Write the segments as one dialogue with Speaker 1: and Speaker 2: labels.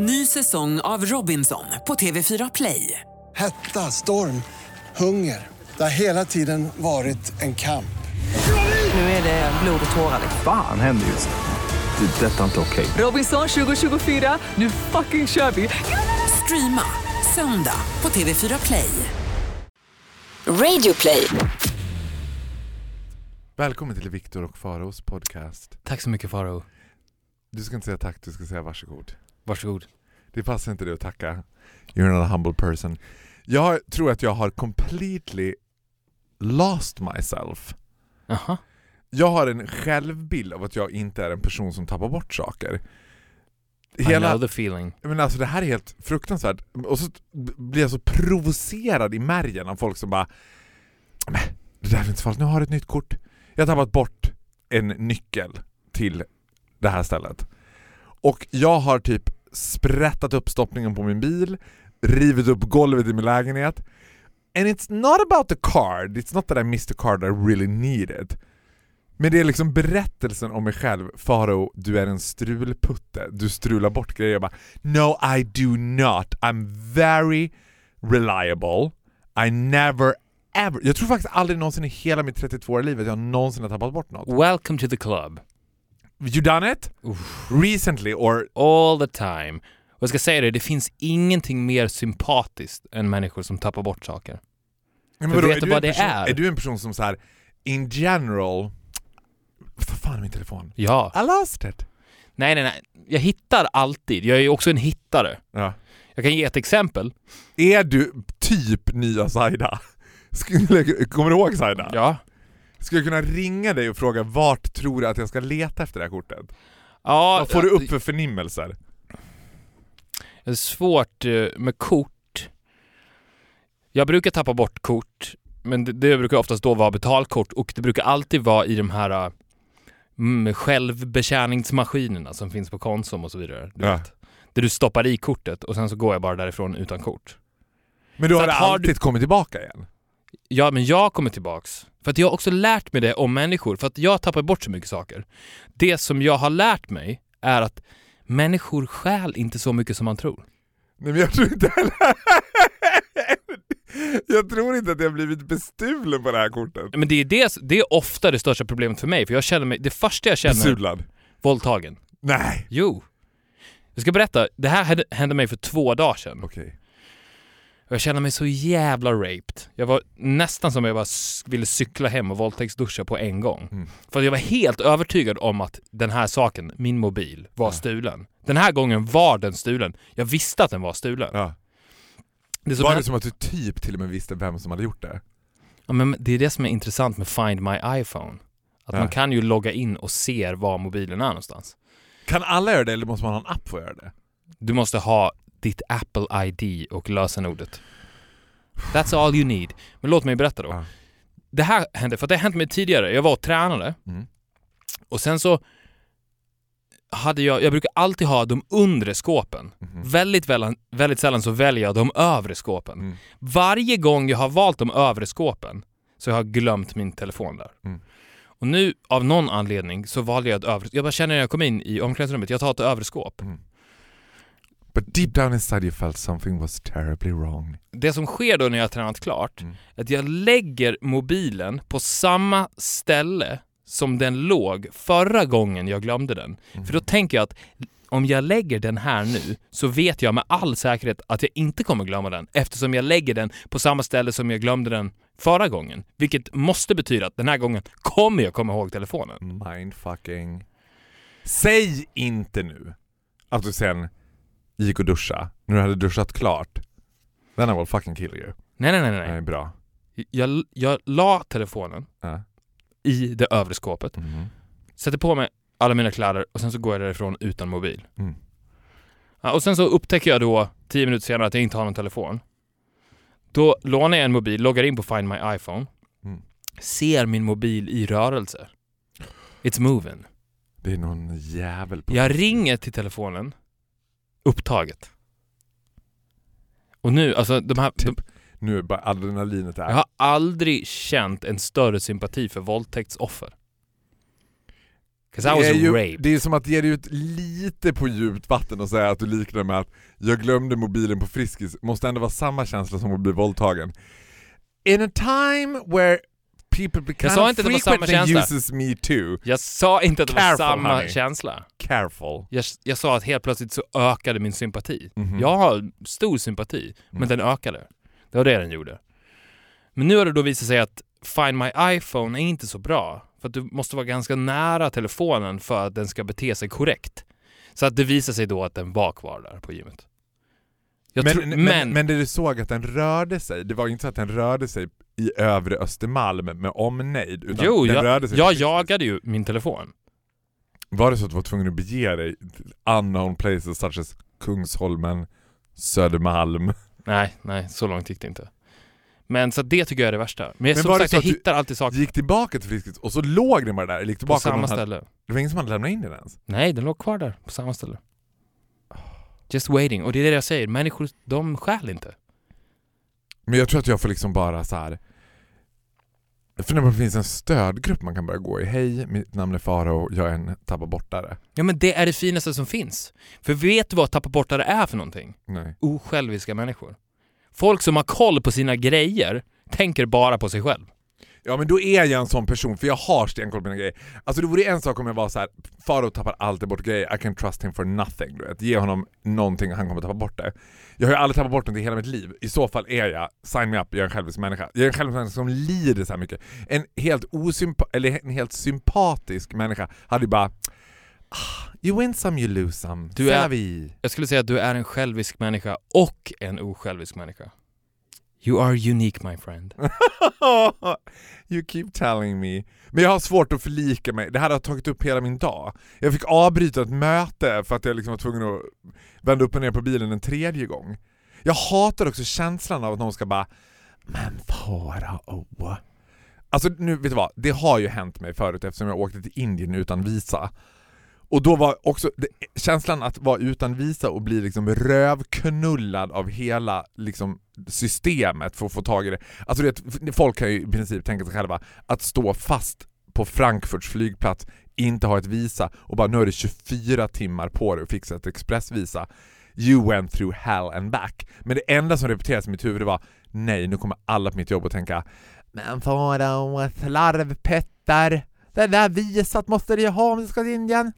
Speaker 1: Ny säsong av Robinson på TV4 Play.
Speaker 2: Hetta, storm, hunger. Det har hela tiden varit en kamp.
Speaker 1: Nu är det blod och tårar.
Speaker 3: Fan händer just nu. Det. är Detta är inte okej.
Speaker 1: Robinson 2024, nu fucking kör vi! Streama söndag på TV4 Play.
Speaker 4: Radio play.
Speaker 5: Välkommen till Viktor och Faros podcast.
Speaker 6: Tack så mycket Faro.
Speaker 5: Du ska inte säga tack, du ska säga varsågod.
Speaker 6: Varsågod.
Speaker 5: Det passar inte dig att tacka. You're not a humble person. Jag tror att jag har completely lost myself.
Speaker 6: Jaha.
Speaker 5: Jag har en självbild av att jag inte är en person som tappar bort saker.
Speaker 6: I know the feeling.
Speaker 5: men alltså det här är helt fruktansvärt. Och så blir jag så provocerad i märgen av folk som bara det där är inte så farligt, nu har du ett nytt kort. Jag har tappat bort en nyckel till det här stället. Och jag har typ sprättat upp stoppningen på min bil, rivit upp golvet i min lägenhet. And it's not about the card, it's not that I missed the card I really needed. Men det är liksom berättelsen om mig själv, Faro, du är en strulputte, du strular bort grejer. Jag bara No I do not, I'm very reliable, I never ever, jag tror faktiskt aldrig någonsin i hela mitt 32-åriga liv att jag någonsin har tappat bort något.
Speaker 6: Welcome to the club.
Speaker 5: You done it? Recently or...
Speaker 6: All the time. Och jag ska säga det, det finns ingenting mer sympatiskt än människor som tappar bort saker.
Speaker 5: Men vadå,
Speaker 6: vet du vad det
Speaker 5: person,
Speaker 6: är?
Speaker 5: Är du en person som så här in general... Vad fan är min telefon?
Speaker 6: Ja.
Speaker 5: I lost it.
Speaker 6: Nej, nej, nej. Jag hittar alltid. Jag är ju också en hittare.
Speaker 5: Ja.
Speaker 6: Jag kan ge ett exempel.
Speaker 5: Är du typ nya Saida? Kommer du ihåg Saida?
Speaker 6: Ja.
Speaker 5: Skulle jag kunna ringa dig och fråga vart tror du att jag ska leta efter det här kortet?
Speaker 6: Ja,
Speaker 5: Vad får du upp för förnimmelser?
Speaker 6: Det är svårt eh, med kort. Jag brukar tappa bort kort, men det, det brukar oftast då vara betalkort och det brukar alltid vara i de här mm, självbetjäningsmaskinerna som finns på Konsum och så vidare. Du
Speaker 5: Ja.
Speaker 6: Där du stoppar i kortet och sen så går jag bara därifrån utan kort.
Speaker 5: Men du
Speaker 6: Så
Speaker 5: har det
Speaker 6: har
Speaker 5: alltid kommit tillbaka igen?
Speaker 6: Ja, men jag kommer tillbaks. För att jag har också lärt mig det om människor, för att jag tappar bort så mycket saker. Det som jag har lärt mig är att människor stjäl inte så mycket som man tror.
Speaker 5: Nej men jag tror inte heller... Jag tror inte att jag blivit bestulen på det här kortet.
Speaker 6: Men det är, det, det är ofta det största problemet för mig, för jag känner mig, det första jag känner,
Speaker 5: Besudlad?
Speaker 6: våldtagen.
Speaker 5: Nej.
Speaker 6: Jo. Jag ska berätta, det här hände- hände mig för två dagar sedan.
Speaker 5: Okej.
Speaker 6: Och jag kände mig så jävla raped. Jag var nästan som jag bara ville cykla hem och våldtäktsduscha på en gång.
Speaker 5: Mm.
Speaker 6: För jag var helt övertygad om att den här saken, min mobil, var
Speaker 5: Ja.
Speaker 6: stulen. Den här gången var den stulen. Jag visste att den var stulen.
Speaker 5: Ja.
Speaker 6: Det,
Speaker 5: Var det som att du typ till och med visste vem som hade gjort det?
Speaker 6: ja, men det är det som är intressant med Find My iPhone. Att
Speaker 5: Ja.
Speaker 6: man kan ju logga in och ser var mobilen är någonstans.
Speaker 5: Kan alla göra det eller måste man ha en app för att göra det?
Speaker 6: Du måste ha ditt Apple ID och lösenordet. That's all you need. Men låt mig berätta då.
Speaker 5: Ja.
Speaker 6: Det här hände, för det har hänt mig tidigare. Jag var och tränade
Speaker 5: Mm.
Speaker 6: och sen så hade jag, jag brukar alltid ha de undre skåpen.
Speaker 5: Mhm.
Speaker 6: Väldigt, väldigt, väldigt sällan så väljer jag de övre skåpen.
Speaker 5: Mm.
Speaker 6: Varje gång jag har valt de övre skåpen så har jag glömt min telefon där.
Speaker 5: Mm.
Speaker 6: Och nu av någon anledning så valde jag ett övre, jag bara känner när jag kom in i omklädningsrummet, jag tar ett övre skåp.
Speaker 5: But deep down inside you felt something was terribly wrong.
Speaker 6: Det som sker då när jag har tränat klart,
Speaker 5: Mm.
Speaker 6: är att jag lägger mobilen på samma ställe som den låg förra gången jag glömde den.
Speaker 5: Mm.
Speaker 6: För då tänker jag att om jag lägger den här nu så vet jag med all säkerhet att jag inte kommer glömma den eftersom jag lägger den på samma ställe som jag glömde den förra gången. Vilket måste betyda att den här gången kommer jag komma ihåg telefonen.
Speaker 5: Mindfucking. Säg inte nu att du sen gick och duscha, när du hade duschat klart. Then I will fucking kill you.
Speaker 6: Nej, nej, nej, nej.
Speaker 5: Nej, bra.
Speaker 6: Jag, jag la telefonen
Speaker 5: Ja.
Speaker 6: i det övre skåpet,
Speaker 5: Mhm.
Speaker 6: sätter på mig alla mina kläder och sen så går jag därifrån utan mobil.
Speaker 5: Mm.
Speaker 6: Ja, och sen så upptäcker jag då tio minuter senare att jag inte har någon telefon. Då lånar jag en mobil, loggar in på Find My iPhone,
Speaker 5: Mm.
Speaker 6: ser min mobil i rörelse. It's moving.
Speaker 5: Det är någon jävel på
Speaker 6: Jag ringer till telefonen, upptaget. Och nu, alltså de här... De,
Speaker 5: Nu är bara adrenalinet där.
Speaker 6: jag har aldrig känt en större sympati för våldtäktsoffer.
Speaker 5: det, är ju, det är som att ge dig ut lite på djupt vatten och säga att du liknar med att jag glömde mobilen på Friskis, måste ändå vara samma känsla som att bli våldtagen. In a time where people kind
Speaker 6: sa inte att det var samma känsla.
Speaker 5: uses me too,
Speaker 6: Jag sa inte att det var samma
Speaker 5: honey.
Speaker 6: känsla.
Speaker 5: careful.
Speaker 6: Jag, jag sa att helt plötsligt så ökade min sympati.
Speaker 5: Mhm.
Speaker 6: Jag har stor sympati, men
Speaker 5: Mm.
Speaker 6: den ökade. Det var det den gjorde. Men nu har det då visat sig att Find My iPhone är inte så bra. För att du måste vara ganska nära telefonen för att den ska bete sig korrekt. Så att det visar sig då att den var kvar där på gymmet.
Speaker 5: Men,
Speaker 6: tror-
Speaker 5: men, men, men det du såg att den rörde sig, det var inte så att den rörde sig i övre Östermalm med omnejd, utan
Speaker 6: jo,
Speaker 5: den
Speaker 6: jag,
Speaker 5: rörde sig
Speaker 6: jag jagade ju min telefon.
Speaker 5: Var det så att du var tvungen att bege dig till unknown places such as Kungsholmen, Södermalm?
Speaker 6: Nej, nej, så långt gick det inte. Men så det tycker jag är det värsta. Men,
Speaker 5: Men
Speaker 6: som sagt, jag hittar alltid saker
Speaker 5: Gick tillbaka till Friskis och så låg den bara där? Gick
Speaker 6: på
Speaker 5: tillbaka och
Speaker 6: samma
Speaker 5: hade,
Speaker 6: ställe.
Speaker 5: Det var ingen som hade lämnat in den ens?
Speaker 6: Nej, den låg kvar där på samma ställe. Just waiting. Och det är det jag säger, människor, de stjäl inte.
Speaker 5: Men jag tror att jag får liksom bara så här. På om det finns en stödgrupp man kan börja gå i. Hej, mitt namn är Faro, jag är en tappa bortare.
Speaker 6: Ja men det är det finaste som finns. För vet du vad tappa bortare är för någonting?
Speaker 5: Nej.
Speaker 6: Osjälviska människor. Folk som har koll på sina grejer tänker bara på sig själv.
Speaker 5: Ja men då är jag en sån person, för jag har stenkoll på mina grejer. Alltså det vore en sak om jag var så här: Faro tappar alltid bort grejer, I can trust him for nothing. Du vet. Ge honom någonting han kommer tappa bort det. Jag har ju aldrig tappat bort någonting i hela mitt liv. I så fall är jag, sign me up, jag är en självisk människa. Jag är en självisk människa som lider så mycket. En helt, osympa eller en helt sympatisk människa hade ju bara ah, You win some, you lose some.
Speaker 6: Du är-. Jag skulle säga att du är en självisk människa och en osjälvisk människa. You are unique my friend.
Speaker 5: you keep telling me. Men jag har svårt att förlika mig. Det här har tagit upp hela min dag. Jag fick avbryta ett möte för att jag liksom var tvungen att vända upp och ner på bilen en tredje gång. Jag hatar också känslan av att någon ska bara Men Farao. Alltså nu, vet du vad? Det har ju hänt mig förut eftersom jag åkte till Indien utan visa. Och då var också det, känslan att vara utan visa och bli liksom rövknullad av hela liksom, systemet för att få tag i det. Alltså du vet, folk kan ju i princip tänka sig själva att stå fast på Frankfurts flygplats, inte ha ett visa och bara nu har du 24 timmar på dig att fixa ett expressvisa. You went through hell and back. Men det enda som repeterades i mitt huvud var nej, nu kommer alla på mitt jobb att tänka Men Farao, slarvpetter, det där visat måste du ju ha om du ska till Indien.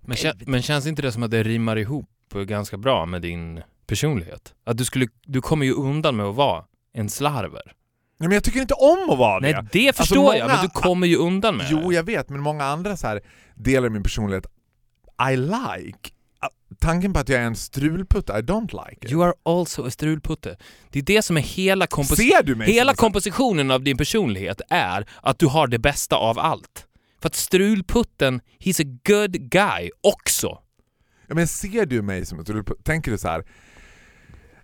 Speaker 6: Men, kän men känns inte det som att det rimmar ihop ganska bra med din personlighet? Att du skulle, du kommer ju undan med att vara en slarver.
Speaker 5: Nej, men jag tycker inte om att vara
Speaker 6: Nej
Speaker 5: det.
Speaker 6: det förstår
Speaker 5: många-
Speaker 6: jag, men du kommer ju undan med
Speaker 5: Jo,
Speaker 6: det.
Speaker 5: jag vet, men många andra så här delar min personlighet I like. Tanken på att jag är en strulputte, I don't like it.
Speaker 6: You are also a strulputte. Det är det som är hela, kompos-
Speaker 5: Ser du mig
Speaker 6: hela kompositionen av din personlighet är att du har det bästa av allt. För att strulputten, he's a good guy också.
Speaker 5: Ja, men ser du mig som en strulputte? Tänker du så här.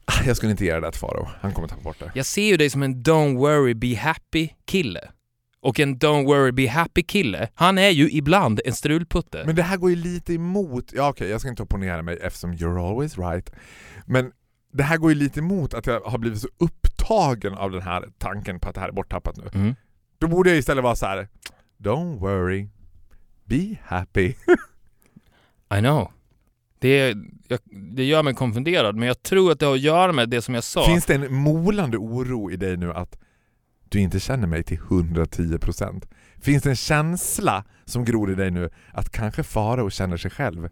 Speaker 5: "Ah, Jag skulle inte ge det till Faro, han kommer tappa bort det.
Speaker 6: Jag ser ju dig som en don't worry be happy kille. Och en don't worry be happy kille, han är ju ibland en strulputte.
Speaker 5: Men det här går ju lite emot, ja okej jag ska inte opponera mig eftersom you're always right. Men det här går ju lite emot att jag har blivit så upptagen av den här tanken på att det här är borttappat nu.
Speaker 6: Mm.
Speaker 5: Då borde jag istället vara så här. Don't worry, be happy.
Speaker 6: I know. Det, jag, det gör mig konfunderad, men jag tror att det har att göra med det som jag sa.
Speaker 5: Finns det en molande oro i dig nu att du inte känner mig till 110%? Finns det en känsla som gror i dig nu att kanske Farao känner sig själv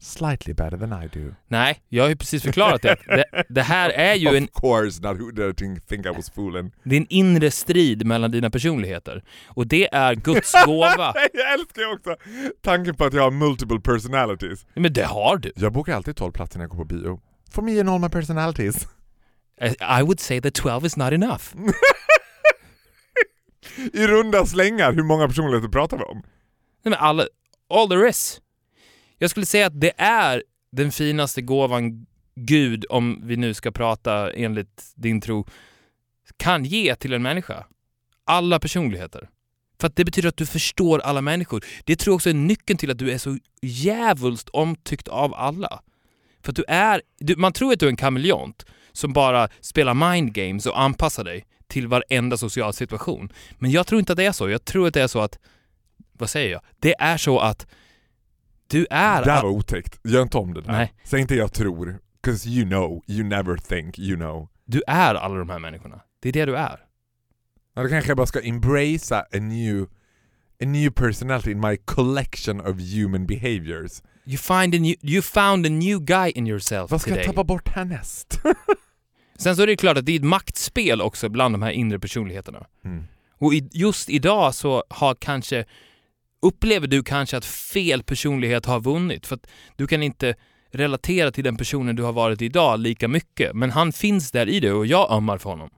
Speaker 5: slightly better than I do?
Speaker 6: Nej, jag har ju precis förklarat det. det. Det här är ju en,
Speaker 5: Of course not who dare think think I was fooling.
Speaker 6: det är en inre strid mellan dina personligheter. Och det är Guds gåva.
Speaker 5: Jag älskar också tanken på att jag har multiple personalities.
Speaker 6: Men det har du.
Speaker 5: Jag bokar alltid 12 platser när jag går på bio. For me and all my personalities.
Speaker 6: I would say that 12 is not enough.
Speaker 5: I runda slängar, hur många personligheter pratar vi om?
Speaker 6: Nej men alla, all there is. Jag skulle säga att det är den finaste gåvan Gud, om vi nu ska prata enligt din tro, kan ge till en människa. Alla personligheter. För att det betyder att du förstår alla människor. Det tror jag också är nyckeln till att du är så jävulst omtyckt av alla. För att du är, du, man tror att du är en kameleont som bara spelar mind games och anpassar dig till varenda social situation. Men jag tror inte att det är så. Jag tror att det är så att vad säger jag? Det är så att du är...
Speaker 5: Det här var otäckt. Gör inte om det där.
Speaker 6: Nej.
Speaker 5: Säg inte jag tror. 'Cause you know, you never think you know.
Speaker 6: Du är alla de här människorna. Det är det du är.
Speaker 5: Ja, då kanske jag bara ska embracea a new, a new personality in my collection of human behaviors.
Speaker 6: You, find a new, you found a new guy in yourself
Speaker 5: Vad ska
Speaker 6: today.
Speaker 5: jag tappa bort härnäst?
Speaker 6: Sen så är det klart att det är ett maktspel också bland de här inre personligheterna.
Speaker 5: Mm.
Speaker 6: Och i, just idag så har kanske, upplever du kanske att fel personlighet har vunnit för att du kan inte relatera till den personen du har varit idag lika mycket. Men han finns där i dig och jag ömmar för honom.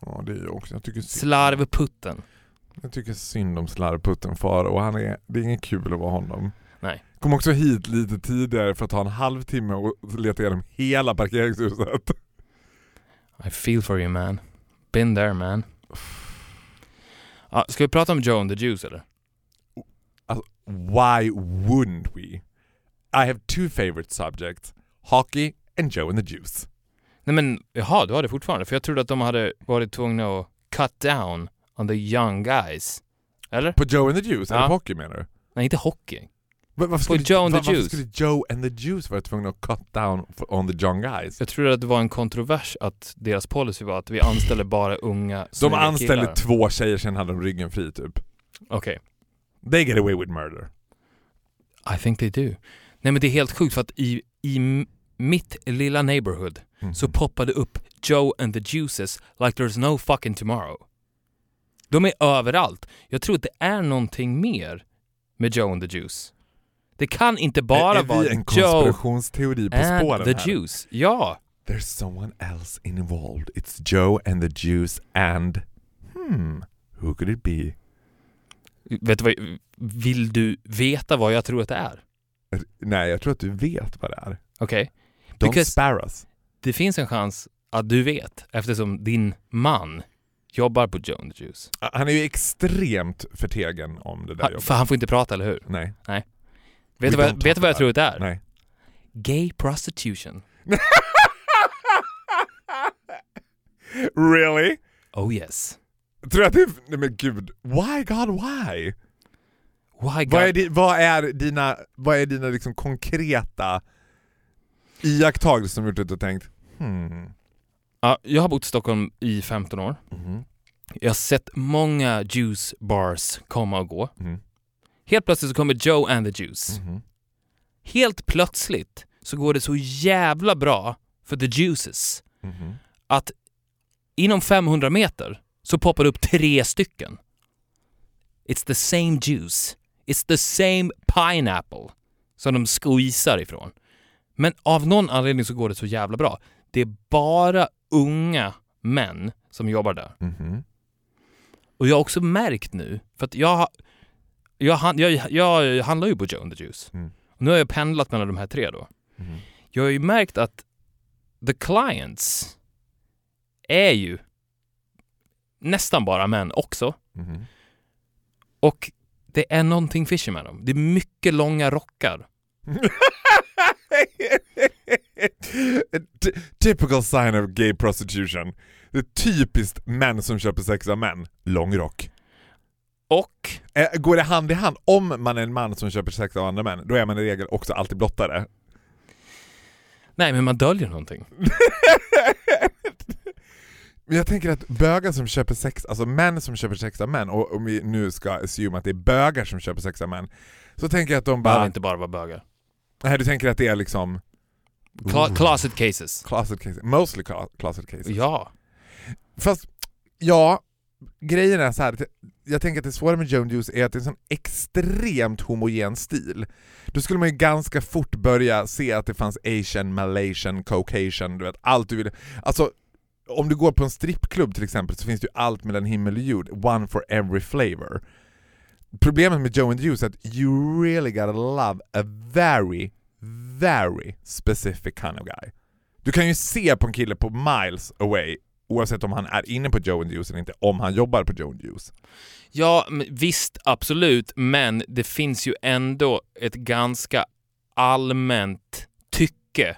Speaker 5: Ja, det är jag också. Jag tycker, synd,
Speaker 6: Slarvputten.
Speaker 5: jag tycker synd om slarvputten far och han är, det är inget kul att vara honom.
Speaker 6: Nej.
Speaker 5: Kom också hit lite tidigare för att ta en halvtimme och leta igenom hela parkeringshuset.
Speaker 6: I feel for you man. Been there man. Ja, ska vi prata om Joe and the Juice eller?
Speaker 5: Why wouldn't we? I have two favorite subjects. Hockey and Joe and the Juice.
Speaker 6: Nej men, jaha, du har det fortfarande? För jag trodde att de hade varit tvungna att cut down on the young guys. Eller?
Speaker 5: På Joe and the Juice?
Speaker 6: Ja.
Speaker 5: Eller på hockey menar du?
Speaker 6: Nej, inte hockey.
Speaker 5: Va- Varför skulle,
Speaker 6: Joe and the
Speaker 5: va- varför
Speaker 6: Juice.
Speaker 5: skulle Joe and the Juice vara tvungna att cut down on the young guys?
Speaker 6: Jag trodde att det var en kontrovers att deras policy var att vi anställer bara unga
Speaker 5: De anställde
Speaker 6: killar.
Speaker 5: två tjejer, sen hade de ryggen fri typ.
Speaker 6: Okej.
Speaker 5: They get away with murder.
Speaker 6: I think they do. Nej men det är helt sjukt för att i, i mitt lilla neighborhood
Speaker 5: Mhm.
Speaker 6: så poppade upp Joe and the Juices like there's no fucking tomorrow. De är överallt. Jag tror att det är någonting mer med Joe and the Juice. Det kan inte bara
Speaker 5: är, är
Speaker 6: vara
Speaker 5: vi en
Speaker 6: Joe
Speaker 5: konspirationsteori på spåren
Speaker 6: and the
Speaker 5: här?
Speaker 6: Juice. Ja.
Speaker 5: There's someone else involved. It's Joe and the Juice and... Hmm, who could it be?
Speaker 6: Vet du vad, vill du veta vad jag tror att det är?
Speaker 5: Nej, jag tror att du vet vad det är.
Speaker 6: Okej?
Speaker 5: Don't
Speaker 6: Because-
Speaker 5: spare us.
Speaker 6: Det finns en chans att du vet eftersom din man jobbar på Joe the Juice.
Speaker 5: Han är ju extremt förtegen om det där
Speaker 6: Han,
Speaker 5: jobbet.
Speaker 6: för han får inte prata, eller hur?
Speaker 5: Nej.
Speaker 6: Vet
Speaker 5: We
Speaker 6: du vad, vet vad jag tror att det är?
Speaker 5: Nej.
Speaker 6: Gay prostitution.
Speaker 5: really?
Speaker 6: Oh yes.
Speaker 5: Tror du att det är... Nej men gud. Why God why?
Speaker 6: Why God?
Speaker 5: Vad är, di, vad är dina, vad är dina liksom konkreta iakttagelser som gjort att du tänkt hmm.
Speaker 6: Ja, jag har bott i Stockholm i 15 år.
Speaker 5: Mhm.
Speaker 6: Jag har sett många juice bars komma och gå.
Speaker 5: Mhm.
Speaker 6: Helt plötsligt så kommer Joe and the Juice.
Speaker 5: Mhm.
Speaker 6: Helt plötsligt så går det så jävla bra för the juices att inom 500 meter så poppar det upp tre stycken. It's the same juice. It's the same pineapple som de squeezar ifrån. Men av någon anledning så går det så jävla bra. Det är bara unga män som jobbar där.
Speaker 5: Mhm.
Speaker 6: Och jag har också märkt nu, för att jag, jag, jag, jag handlar ju på Joe the Juice.
Speaker 5: Mm.
Speaker 6: Nu har jag pendlat mellan de här tre då.
Speaker 5: Mhm.
Speaker 6: Jag har ju märkt att the clients är ju nästan bara män också.
Speaker 5: Mhm.
Speaker 6: Och det är någonting fishy med dem. Det är mycket långa rockar.
Speaker 5: Typical sign of gay prostitution. Det är typiskt män som köper sex av män. Långrock.
Speaker 6: Och
Speaker 5: Eh, Går det hand i hand? Om man är en man som köper sex av andra män, då är man i regel också alltid blottare.
Speaker 6: Nej, men man döljer någonting.
Speaker 5: Men jag tänker att bögar som köper sex, alltså män som köper sex av män, och om vi nu ska assume att det är bögar som köper sex av män, så tänker jag att de
Speaker 6: Behöver
Speaker 5: bara...
Speaker 6: inte bara vara bögar.
Speaker 5: Nej, du tänker att det är liksom...
Speaker 6: Cla- closet cases.
Speaker 5: Closet cases. Mostly cla- closet cases.
Speaker 6: Ja.
Speaker 5: Fast, ja, grejen är så här. Jag tänker att det svåra med Joan Juice är att det är en sån extremt homogen stil. Då skulle man ju ganska fort börja se att det fanns asian, malaysian, caucasian, du vet allt du vill. Alltså, om du går på en strippklubb till exempel så finns det ju allt mellan himmel och jord, one for every flavor. Problemet med Joe and the Juice är att you really gotta love a very, very specific kind of guy. Du kan ju se på en kille på miles away oavsett om han är inne på Joe and the Juice eller inte, om han jobbar på Joe and the Juice.
Speaker 6: Ja, visst, absolut, men det finns ju ändå ett ganska allmänt tycke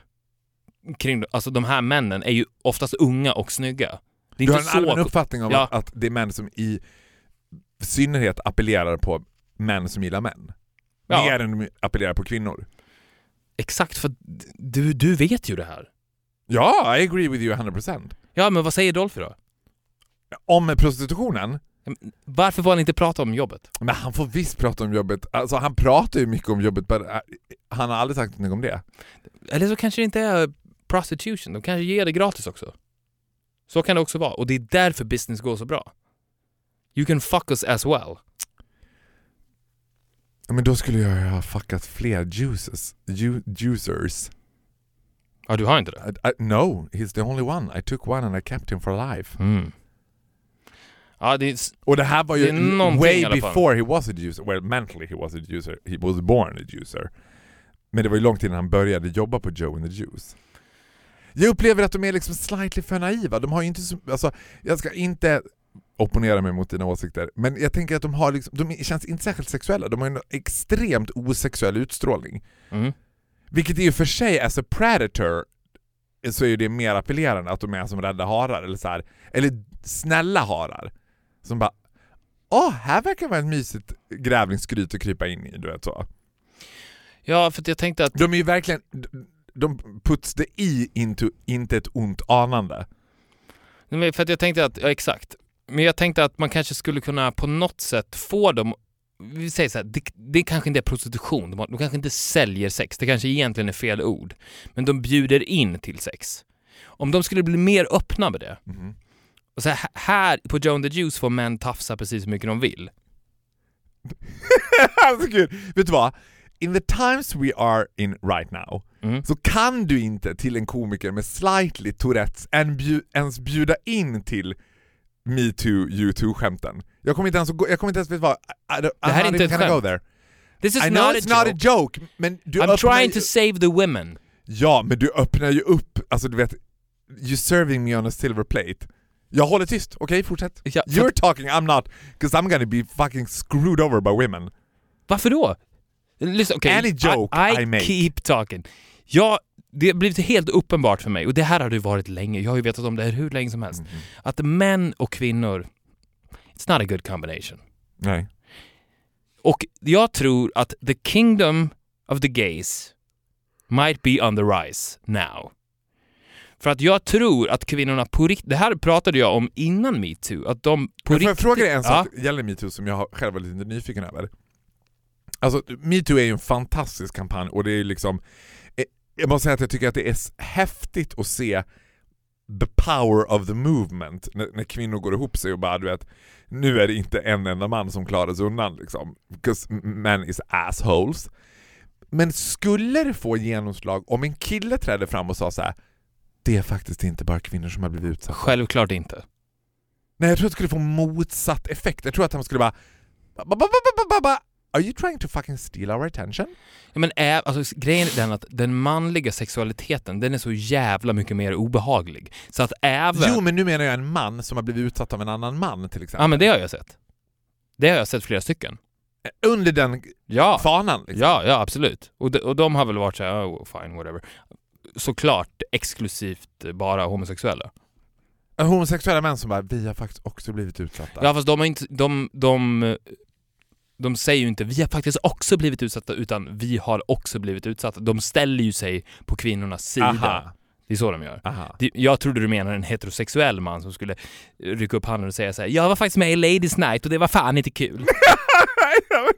Speaker 6: kring Alltså de här männen är ju oftast unga och snygga. Det är
Speaker 5: Du har en allmän uppfattning om
Speaker 6: Ja.
Speaker 5: att, att det är män som i i synnerhet appellerar på män som gillar män.
Speaker 6: Ja.
Speaker 5: Mer än de appellerar på kvinnor.
Speaker 6: Exakt, för du, du vet ju det här.
Speaker 5: Ja, I agree with you 100%.
Speaker 6: Ja, men vad säger Dolphy då?
Speaker 5: Om prostitutionen,
Speaker 6: Varför får han inte prata om jobbet?
Speaker 5: men han får visst prata om jobbet. Alltså han pratar ju mycket om jobbet, men äh, han har aldrig sagt någonting om det.
Speaker 6: Eller så kanske det inte är prostitution, de kanske ger det gratis också. Så kan det också vara, och det är därför business går så bra. You can fuck us as well.
Speaker 5: Men då skulle jag ha fuckat fler juices. Ju, juicers.
Speaker 6: Ja, du har inte det?
Speaker 5: I, I, no, he's the only one. I took one and I kept him for life.
Speaker 6: Mm. Ja, det är...
Speaker 5: Och det här var ju way before he was a juicer. Well, mentally he was a juicer. He was born a juicer. Men det var ju långt innan han började jobba på Joe and the Juice. Jag upplever att de är liksom slightly för naiva. De har ju inte så, alltså, jag ska inte opponera mig mot dina åsikter, men jag tänker att de har liksom, de känns inte särskilt sexuella. De har en extremt osexuell utstrålning.
Speaker 6: Mm.
Speaker 5: Vilket i och för sig, as a predator, så är det mer appellerande att de är som rädda harar, eller så här, eller snälla harar. Som bara Åh, här verkar vara ett mysigt grävlingsgryt att krypa in i, du vet så.
Speaker 6: Ja, för jag tänkte att...
Speaker 5: De är ju verkligen, de puts det i into, inte ett ont anande.
Speaker 6: Nej, För att jag tänkte att, ja exakt. Men jag tänkte att man kanske skulle kunna på något sätt få dem vi säger så här, det, det kanske inte är prostitution, de, de kanske inte säljer sex, det kanske egentligen är fel ord. Men de bjuder in till sex. Om de skulle bli mer öppna med det,
Speaker 5: Mhm.
Speaker 6: och så här, här på Joe and the Juice får män tafsa precis hur mycket de vill.
Speaker 5: alltså gud, vet du vad? In the times we are in right now,
Speaker 6: Mm.
Speaker 5: så kan du inte till en komiker med slightly Tourettes ens bjuda in till metoo, you-too-skämten. Jag kommer inte ens, gå- jag kommer inte ens vet vad, I, I, don't-
Speaker 6: Det här är inte ett skämt. This is
Speaker 5: I know
Speaker 6: not,
Speaker 5: it's
Speaker 6: a
Speaker 5: not
Speaker 6: joke.
Speaker 5: a joke, men du
Speaker 6: I'm trying
Speaker 5: ju,
Speaker 6: to save the women.
Speaker 5: Ja, men du öppnar ju upp, alltså du vet, you're serving me on a silver plate. Jag håller tyst, okej fortsätt.
Speaker 6: Ja,
Speaker 5: You're talking, I'm not, because I'm gonna be fucking screwed over by women.
Speaker 6: Varför då? Lyssna, okej.
Speaker 5: Any joke
Speaker 6: I,
Speaker 5: I make.
Speaker 6: keep talking. Ja, det har blivit helt uppenbart för mig, och det här har det varit länge, jag har ju vetat om det här hur länge som helst,
Speaker 5: Mhm.
Speaker 6: att män och kvinnor, it's not a good combination.
Speaker 5: Nej.
Speaker 6: Och jag tror att the kingdom of the gays might be on the rise now. För att jag tror att kvinnorna på riktigt, det här pratade jag om innan metoo, att de på
Speaker 5: Men får jag
Speaker 6: riktigt...
Speaker 5: fråga dig en sak
Speaker 6: Ja.
Speaker 5: gällande metoo som jag själv var lite nyfiken över? Alltså metoo är ju en fantastisk kampanj och det är liksom eh, jag måste säga att jag tycker att det är häftigt att se the power of the movement när, när kvinnor går ihop sig och bara du vet nu är det inte en enda man som klarar sig undan liksom. Because men is assholes. Men skulle det få genomslag om en kille trädde fram och sa så här. Det är faktiskt inte bara kvinnor som har blivit utsatta.
Speaker 6: Självklart inte.
Speaker 5: Nej jag tror att det skulle få motsatt effekt. Jag tror att han skulle bara... Ba, ba, ba, ba, ba, ba. Are you trying to fucking steal our attention?
Speaker 6: Ja, men ä- alltså, grejen är den att den manliga sexualiteten, den är så jävla mycket mer obehaglig. Så att även...
Speaker 5: Jo men nu menar jag en man som har blivit utsatt av en annan man till exempel.
Speaker 6: Ja men det har jag sett. Det har jag sett flera stycken.
Speaker 5: Under den
Speaker 6: Ja,
Speaker 5: fanan liksom.
Speaker 6: ja, ja absolut. Och de, och de har väl varit såhär, oh, fine, whatever. Såklart exklusivt bara homosexuella.
Speaker 5: Homosexuella män som bara, vi har faktiskt också blivit utsatta.
Speaker 6: Ja fast de har inte, de, de, de säger ju inte vi har faktiskt också blivit utsatta utan vi har också blivit utsatta. De ställer ju sig på kvinnornas sida.
Speaker 5: Aha.
Speaker 6: Det är så de gör.
Speaker 5: Aha.
Speaker 6: Jag trodde du menade en heterosexuell man som skulle rycka upp handen och säga så här: jag var faktiskt med i Ladies Night och det var fan inte kul.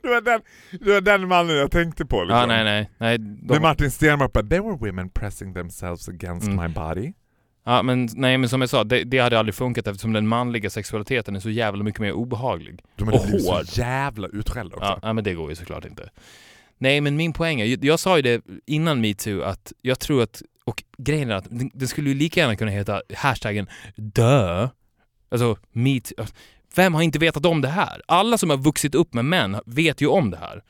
Speaker 5: Det, var den, det var den mannen jag tänkte på liksom.
Speaker 6: ja, nej, nej. nej
Speaker 5: När
Speaker 6: de,
Speaker 5: Martin Stenmark bara, there were women pressing themselves against
Speaker 6: Mm.
Speaker 5: my body.
Speaker 6: Ja, men, nej, men som jag sa, det, det hade aldrig funkat eftersom den manliga sexualiteten är så jävla mycket mer obehaglig.
Speaker 5: De
Speaker 6: Och hård.
Speaker 5: så jävla utskällda också.
Speaker 6: Ja, ja, men det går ju såklart inte. Nej, men min poäng är, jag, sa ju det innan metoo att jag tror att, och grejen är att det, skulle ju lika gärna kunna heta hashtaggen dö. Alltså metoo. Vem har inte vetat om det här? Alla som har vuxit upp med män vet ju om det här.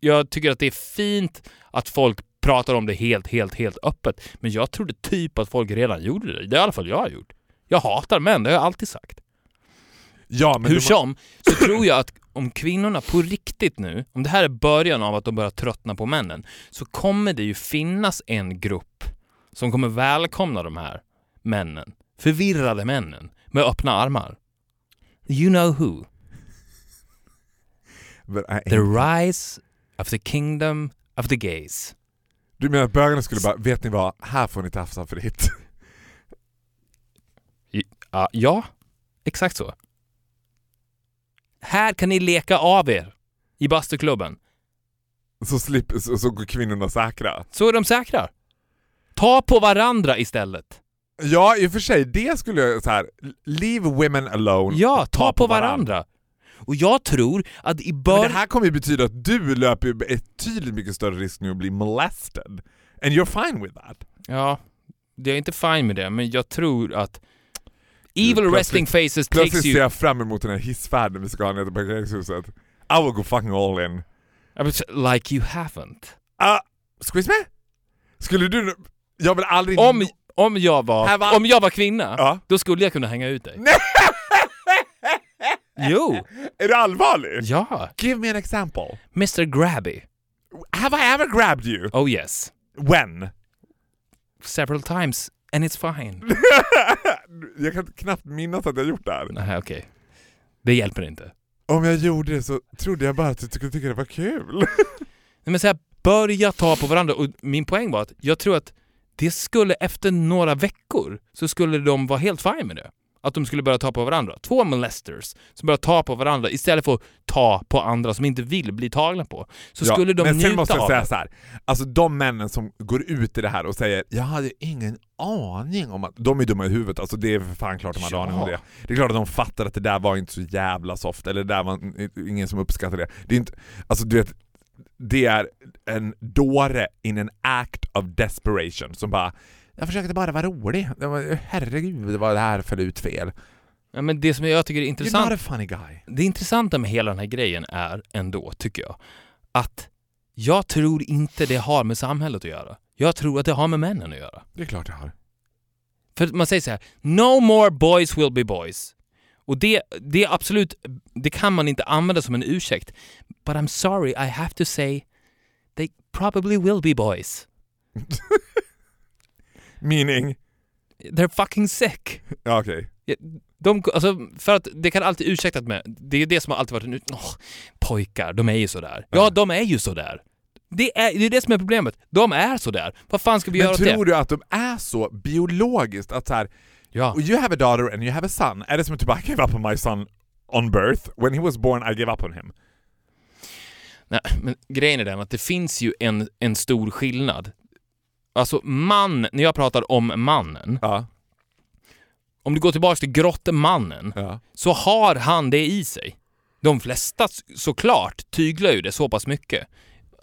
Speaker 6: Jag tycker att det är fint att folk pratar om det helt, helt, helt öppet. Men jag trodde typ att folk redan gjorde det. Det är i alla fall jag har gjort. Jag hatar män, det har jag alltid sagt.
Speaker 5: Ja, men
Speaker 6: Hur som, så tror jag att om kvinnorna på riktigt nu, om det här är början av att de börjar tröttna på männen, så kommer det ju finnas en grupp som kommer välkomna de här männen, förvirrade männen, med öppna armar. You know who. The rise of the kingdom of the gays.
Speaker 5: Du menar att bögarna skulle bara, vet ni vad, här får ni tafsa fritt.
Speaker 6: Ja, ja, exakt så. Här kan ni leka av er i bastuklubben.
Speaker 5: Så, slipper, så, så går kvinnorna säkra.
Speaker 6: Så är de säkra. Ta på varandra istället.
Speaker 5: Ja, i och för sig, det skulle jag så här. leave women alone.
Speaker 6: Ja, ta, på varandra. Och jag tror att i
Speaker 5: Men
Speaker 6: början...
Speaker 5: det här kommer ju betyda att du löper ju betydligt mycket större risk nu att bli molested. And you're fine with that.
Speaker 6: Ja, jag är inte fine med det, men jag tror att Evil
Speaker 5: plötsligt-
Speaker 6: resting faces
Speaker 5: Plötsligt
Speaker 6: takes
Speaker 5: ser
Speaker 6: you...
Speaker 5: jag fram emot den här hissfärden vi ska ha ner till parkeringshuset. I will go fucking all in.
Speaker 6: Like you haven't.
Speaker 5: Uh, squeeze me? Skulle du... nu- Jag vill aldrig...
Speaker 6: Om, om, jag var, om jag var kvinna,
Speaker 5: Ja.
Speaker 6: då skulle jag kunna hänga ut dig.
Speaker 5: Nej!
Speaker 6: Jo!
Speaker 5: Är du allvarlig?
Speaker 6: Ja!
Speaker 5: Give me an example.
Speaker 6: Mr Grabby.
Speaker 5: Have I ever grabbed you?
Speaker 6: Oh yes.
Speaker 5: When?
Speaker 6: Several times, and it's fine.
Speaker 5: jag kan knappt minnas att jag gjort det här.
Speaker 6: Nej, okej. Det hjälper inte.
Speaker 5: Om jag gjorde det så trodde jag bara att du skulle tycka det var kul.
Speaker 6: Nej, men så här, börja ta på varandra. Och min poäng var att jag tror att det skulle efter några veckor så skulle de vara helt fine med det. Att de skulle börja ta på varandra. Två molesters som börjar ta på varandra istället för att ta på andra som inte vill bli tagna på. Så
Speaker 5: Ja,
Speaker 6: skulle de
Speaker 5: men sen
Speaker 6: njuta
Speaker 5: måste jag säga så här. alltså de männen som går ut i det här och säger “Jag hade ingen aning om att...” De är dumma i huvudet, alltså det är för fan klart de hade
Speaker 6: Ja.
Speaker 5: aning om det. Det är klart att de fattar att det där var inte så jävla soft, eller det där var ingen som uppskattar det. Det är inte, alltså du vet, det är en dåre in an act of desperation som bara “Jag försökte bara vara rolig, Det var- herregud vad det här föll ut fel”.
Speaker 6: Ja, men det som jag tycker är
Speaker 5: You're
Speaker 6: intressant
Speaker 5: not a funny guy.
Speaker 6: Det intressanta med hela den här grejen är ändå, tycker jag, att jag tror inte det har med samhället att göra. Jag tror att det har med männen att göra.
Speaker 5: Det är klart jag har.
Speaker 6: För man säger så här: “No more boys will be boys”. Och det, det är absolut, det kan man inte använda som en ursäkt. But I'm sorry, I have to say, they probably will be boys.
Speaker 5: Meaning?
Speaker 6: They're fucking sick.
Speaker 5: Ja okej.
Speaker 6: De, alltså, för att det kan alltid ursäktas med, det är det som har alltid varit en ut- åh, pojkar, de är ju sådär. Ja,
Speaker 5: Ja.
Speaker 6: de är ju sådär. Det är, det är det som är problemet. De är sådär. Vad fan ska vi göra
Speaker 5: Men
Speaker 6: åt det?
Speaker 5: tror du att de är så biologiskt att så här,
Speaker 6: Ja.
Speaker 5: you have a daughter and you have a son. Är det som bara I gave up on my son on birth? When he was born I gave up on him.
Speaker 6: Nej, men grejen är den att det finns ju en, en stor skillnad. Alltså man, när jag pratar om mannen,
Speaker 5: Ja.
Speaker 6: om du går tillbaka till grottemannen,
Speaker 5: ja.
Speaker 6: så har han det i sig. De flesta s- såklart tyglar ju det så pass mycket.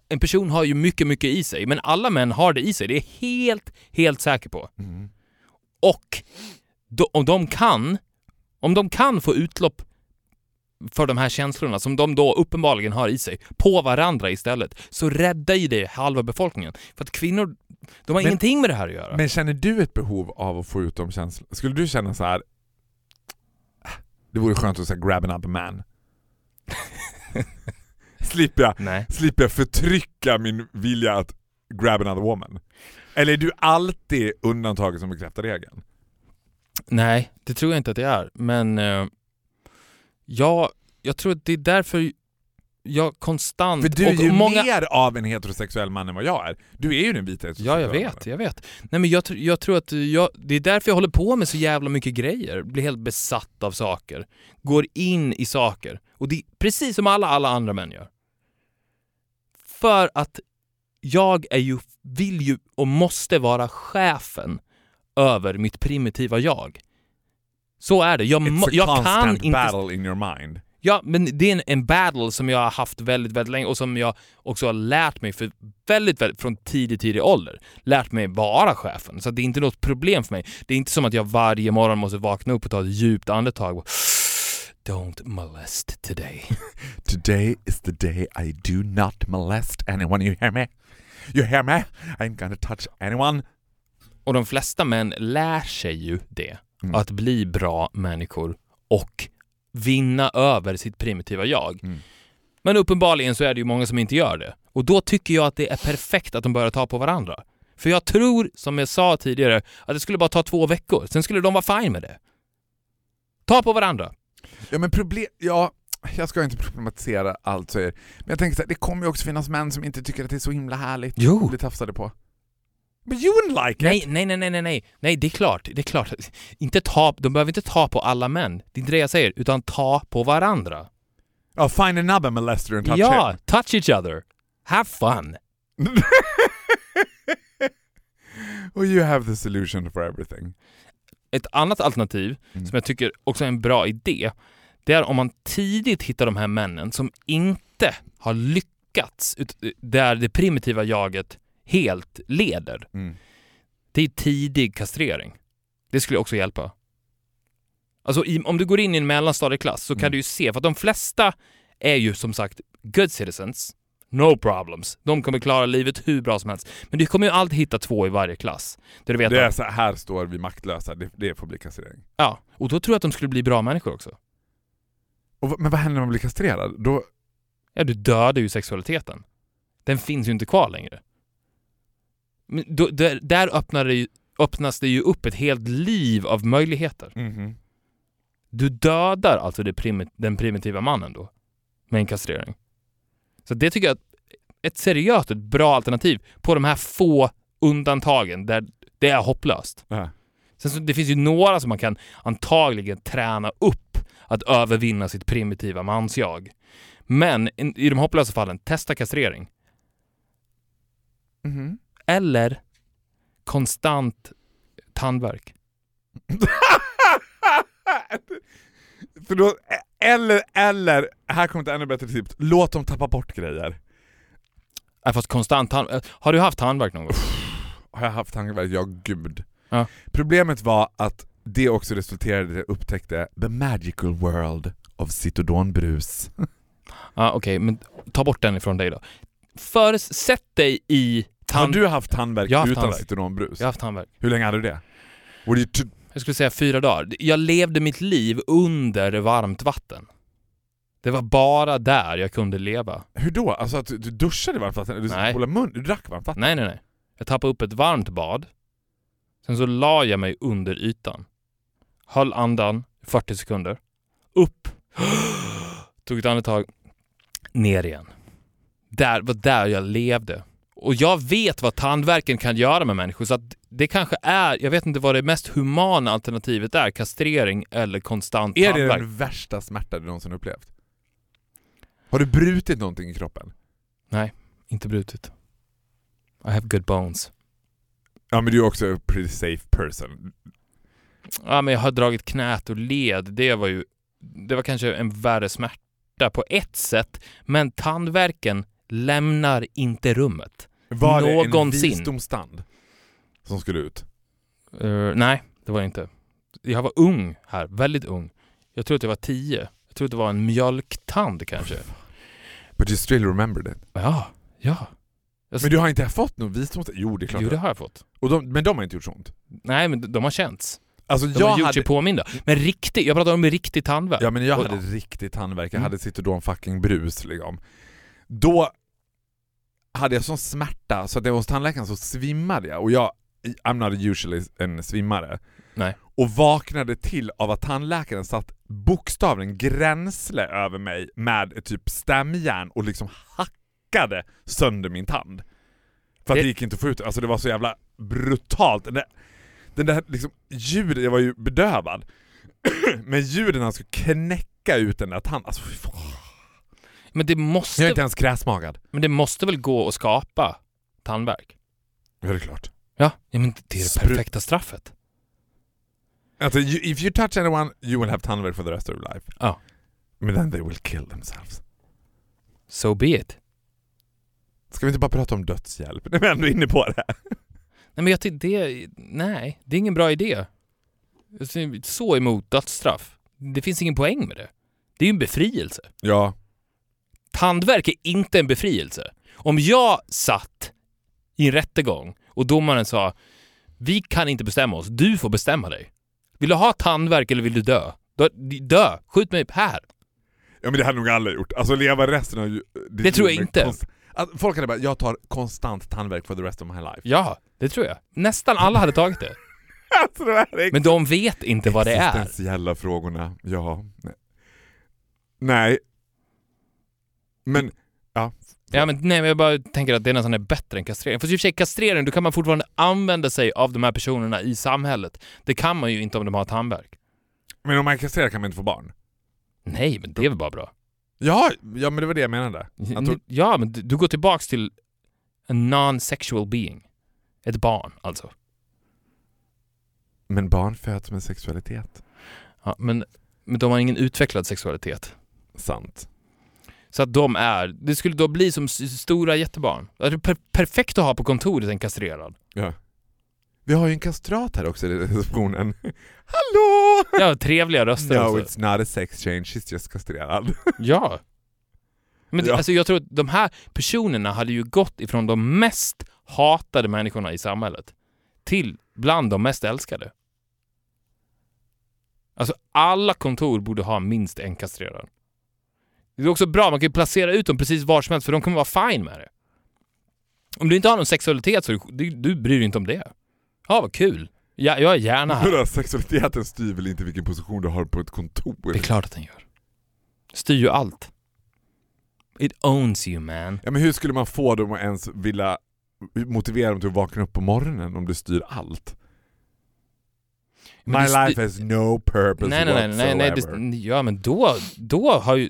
Speaker 6: En person har ju mycket, mycket i sig, men alla män har det i sig. Det är jag helt, helt säker på.
Speaker 5: Mm.
Speaker 6: Och då, om de kan, om de kan få utlopp för de här känslorna som de då uppenbarligen har i sig, på varandra istället, så räddar ju det halva befolkningen. För att kvinnor, de har
Speaker 5: Men-
Speaker 6: ingenting med det här att göra.
Speaker 5: Men känner du ett behov av att få ut de känslorna? Skulle du känna så här? "Ah, Det vore skönt att säga grab another man. slipper, jag,
Speaker 6: Nej.
Speaker 5: slipper jag förtrycka min vilja att grab another woman? Eller är du alltid undantaget som bekräftar regeln?
Speaker 6: Nej, det tror jag inte att det är. Men eh, jag, jag tror att det är därför jag konstant...
Speaker 5: För du är
Speaker 6: och
Speaker 5: ju
Speaker 6: många,
Speaker 5: mer av en heterosexuell man än vad jag är. Du är ju den vita
Speaker 6: Ja,
Speaker 5: heterosexuella
Speaker 6: jag vet,
Speaker 5: mannen.
Speaker 6: jag vet. Nej men jag, jag tror att jag, det är därför jag håller på med så jävla mycket grejer. Blir helt besatt av saker. Går in i saker. Och det är precis som alla, alla andra män gör. För att jag är ju, vill ju och måste vara chefen över mitt primitiva jag. Så är det. Jag,
Speaker 5: It's a
Speaker 6: jag kan inte...
Speaker 5: battle in your mind.
Speaker 6: Ja, men det är en, en battle som jag har haft väldigt, väldigt länge och som jag också har lärt mig för väldigt, väldigt från tidig, tidig ålder. Lärt mig vara chefen. Så det är inte något problem för mig. Det är inte som att jag varje morgon måste vakna upp och ta ett djupt andetag. och Don't molest today.
Speaker 5: Today is the day I do not molest anyone. You hear me? You hear me? I ain't gonna touch anyone.
Speaker 6: Och de flesta män lär sig ju det.
Speaker 5: Mm.
Speaker 6: Att bli bra människor och vinna över sitt primitiva jag.
Speaker 5: Mm.
Speaker 6: Men uppenbarligen så är det ju många som inte gör det. Och då tycker jag att det är perfekt att de börjar ta på varandra. För jag tror, som jag sa tidigare, att det skulle bara ta två veckor. Sen skulle de vara fine med det. Ta på varandra.
Speaker 5: Ja men problem... Ja, jag ska inte problematisera allt så är men jag tänker så här, det kommer ju också finnas män som inte tycker att det är så himla härligt
Speaker 6: Jo.
Speaker 5: bli tafsade på. But you wouldn't like
Speaker 6: Nej,
Speaker 5: it!
Speaker 6: nej, nej, nej, nej, nej, nej, det är klart, det är klart. Inte ta, de behöver inte ta på alla män, det är inte det jag säger, utan ta på varandra.
Speaker 5: Oh, find another molester and touch
Speaker 6: ja,
Speaker 5: him.
Speaker 6: touch each other. Have fun.
Speaker 5: Och you have the solution for everything.
Speaker 6: Ett annat alternativ,
Speaker 5: Mm.
Speaker 6: som jag tycker också är en bra idé, det är om man tidigt hittar de här männen som inte har lyckats, där det primitiva jaget helt leder.
Speaker 5: Mm.
Speaker 6: Det är tidig kastrering. Det skulle också hjälpa. Alltså i, om du går in i en mellanstadieklass så kan
Speaker 5: Mm.
Speaker 6: du ju se, för att de flesta är ju som sagt good citizens, no problems. De kommer klara livet hur bra som helst. Men du kommer ju alltid hitta två i varje klass. Där du vet
Speaker 5: Det är
Speaker 6: att,
Speaker 5: så här, står vi maktlösa, det, det får bli kastrering.
Speaker 6: ja, och då tror jag att de skulle bli bra människor också.
Speaker 5: Och, men vad händer när man blir kastrerad? Då,
Speaker 6: Ja, du dödar ju sexualiteten. Den finns ju inte kvar längre. Då, där, där öppnar det ju, öppnas det ju upp ett helt liv av möjligheter.
Speaker 5: Mhm.
Speaker 6: Du dödar alltså det primi- den primitiva mannen då med en kastrering. Så det tycker jag är ett seriöst, ett bra alternativ på de här få undantagen där det är hopplöst.
Speaker 5: Ja.
Speaker 6: Sen så, det finns ju några som man kan antagligen träna upp att övervinna sitt primitiva mansjag. Men i de hopplösa fallen, testa kastrering.
Speaker 5: Mhm.
Speaker 6: Eller konstant tandvärk.
Speaker 5: För då, eller, eller, här kommer ett ännu bättre tips. Låt dem tappa bort grejer.
Speaker 6: Äh, fast konstant tand... äh, Har du haft tandvärk någon gång?
Speaker 5: Har jag haft tandvärk? Ja, gud.
Speaker 6: Ja.
Speaker 5: Problemet var att det också resulterade i att jag upptäckte the magical world of Citodonbrus.
Speaker 6: Ja, okej, men ta bort den ifrån dig då. För, sätt dig i
Speaker 5: Har
Speaker 6: tand...
Speaker 5: du haft tandvärk
Speaker 6: har
Speaker 5: utan. Citodonbrus?
Speaker 6: Jag har haft tandvärk.
Speaker 5: Hur länge hade du det?
Speaker 6: Jag skulle säga fyra dagar. Jag levde mitt liv under varmt vatten. Det var bara där jag kunde leva.
Speaker 5: hur då? Alltså att du, du duschade varmt vatten? Du
Speaker 6: Nej.
Speaker 5: mun? Du drack varmt vatten?
Speaker 6: Nej, nej, nej. Jag tappade upp ett varmt bad. Sen så la jag mig under ytan. Höll andan i 40 sekunder. Upp. Tog ett andetag. Ner igen. Där var där jag levde. Och jag vet vad tandvärken kan göra med människor så att det kanske är, jag vet inte vad det mest humana alternativet är, kastrering eller konstant
Speaker 5: Är det
Speaker 6: tandvärk.
Speaker 5: den värsta smärta du någonsin upplevt? Har du brutit någonting i kroppen?
Speaker 6: Inte brutit. I have good bones.
Speaker 5: Ja men du är också a pretty safe person.
Speaker 6: Ja, men jag har dragit knät och led. Det var ju, det var kanske en värre smärta på ett sätt. Men tandvärken lämnar inte rummet.
Speaker 5: Var det en
Speaker 6: Någonsin.
Speaker 5: visdomstand som skulle ut?
Speaker 6: Eh, nej, det var det inte. Jag var ung här, väldigt ung. Jag tror att jag var tio. Jag tror att det var en mjölktand kanske.
Speaker 5: But you still remembered it.
Speaker 6: Ja, ja. Jag-
Speaker 5: Men du har inte fått någon visdomstand? Jo det är klart.
Speaker 6: Jo, det har jag fått.
Speaker 5: Och de, men de har inte gjort så ont?
Speaker 6: Nej, men de- har känts.
Speaker 5: Alltså
Speaker 6: De
Speaker 5: jag
Speaker 6: har gjort
Speaker 5: hade...
Speaker 6: sig påminda. Men riktigt, jag pratar om riktig tandvärk.
Speaker 5: Ja men jag
Speaker 6: Och-
Speaker 5: hade riktigt tandvärk, jag
Speaker 6: Mm.
Speaker 5: hade Citodon fucking brus liksom. Då hade jag sån smärta så att jag var hos tandläkaren så svimmade jag och jag, I'm not usually en svimmare.
Speaker 6: Nej.
Speaker 5: Och vaknade till av att tandläkaren satt bokstavligen gränsle över mig med ett typ stämjärn och liksom hackade sönder min tand. För att det,
Speaker 6: Det-
Speaker 5: gick inte att få ut alltså det var så jävla brutalt. Den där, den där liksom ljudet, jag var ju bedövad. Men ljuden han skulle knäcka ut den där tanden, alltså fy fan.
Speaker 6: Men det
Speaker 5: Jag är
Speaker 6: måste,
Speaker 5: inte ens kräsmagad.
Speaker 6: men det måste väl gå att skapa tandvärk?
Speaker 5: Ja det är klart.
Speaker 6: Ja, ja men det är det
Speaker 5: Spru-
Speaker 6: perfekta straffet.
Speaker 5: Alltså you, if you touch anyone you will have tandvärk for the rest of your life.
Speaker 6: Ja.
Speaker 5: Men then they will kill themselves.
Speaker 6: So be it.
Speaker 5: Ska vi inte bara prata om dödshjälp när vi ändå är inne på det?
Speaker 6: Nej men jag tycker det, nej, det är ingen bra idé. Är Så emot dödsstraff. Det finns ingen poäng med det. Det är ju en befrielse.
Speaker 5: Ja.
Speaker 6: Tandvärk är inte en befrielse. Om jag satt i en rättegång och domaren sa vi kan inte bestämma oss, du får bestämma dig. Vill du ha tandvärk eller vill du dö? Dö, dö. skjut mig här.
Speaker 5: Ja men det hade nog alla gjort. Alltså leva resten av
Speaker 6: Det tror jag inte.
Speaker 5: att folk hade bara, jag tar konstant tandvärk for the rest of my life.
Speaker 6: Ja, det tror jag. Nästan alla hade tagit det.
Speaker 5: Alltså det
Speaker 6: Men de vet inte vad det är.
Speaker 5: Existentiella frågorna, ja. Nej. Men, ja.
Speaker 6: Ja men nej men jag bara tänker att det nästan är bättre än kastrering. För i och för sig kastrering, då kan man fortfarande använda sig av de här personerna i samhället. Det kan man ju inte om de har tandvärk.
Speaker 5: Men om man kastrerar kan man inte få barn?
Speaker 6: Nej men det är väl bara bra?
Speaker 5: Ja, ja men det var det jag menade. Jag tror,
Speaker 6: Ja men du, du går tillbaks till a non-sexual being. Ett barn alltså.
Speaker 5: men barn föds med sexualitet.
Speaker 6: Ja, men, men de har ingen utvecklad sexualitet.
Speaker 5: Sant.
Speaker 6: Så att de är, det skulle då bli som stora jättebarn. Det är per perfekt att ha på kontoret en kastrerad.
Speaker 5: Ja. Vi har ju en kastrat här också i receptionen. Hallå!
Speaker 6: Ja, trevliga röster
Speaker 5: No,
Speaker 6: också.
Speaker 5: it's not a sex change, she's just kastrerad.
Speaker 6: Ja. Men det,
Speaker 5: Ja.
Speaker 6: alltså jag tror att de här personerna hade ju gått ifrån de mest hatade människorna i samhället till bland de mest älskade. Alltså alla kontor borde ha minst en kastrerad. Det är också bra, man kan ju placera ut dem precis var som helst för de kommer vara fine med det. Om du inte har någon sexualitet så du, du bryr dig inte om det. Ja, vad kul. Ja, jag är gärna här.
Speaker 5: Vadå, Sexualiteten styr väl inte vilken position du har på ett kontor?
Speaker 6: Det är klart att den gör. Styr ju allt. It owns you man.
Speaker 5: Ja men hur skulle man få dem att ens vilja motivera dem till att vakna upp på morgonen om du styr allt?
Speaker 6: Men
Speaker 5: My life has no purpose
Speaker 6: Nej, nej, nej, nej, nej det, ja men då, då har ju,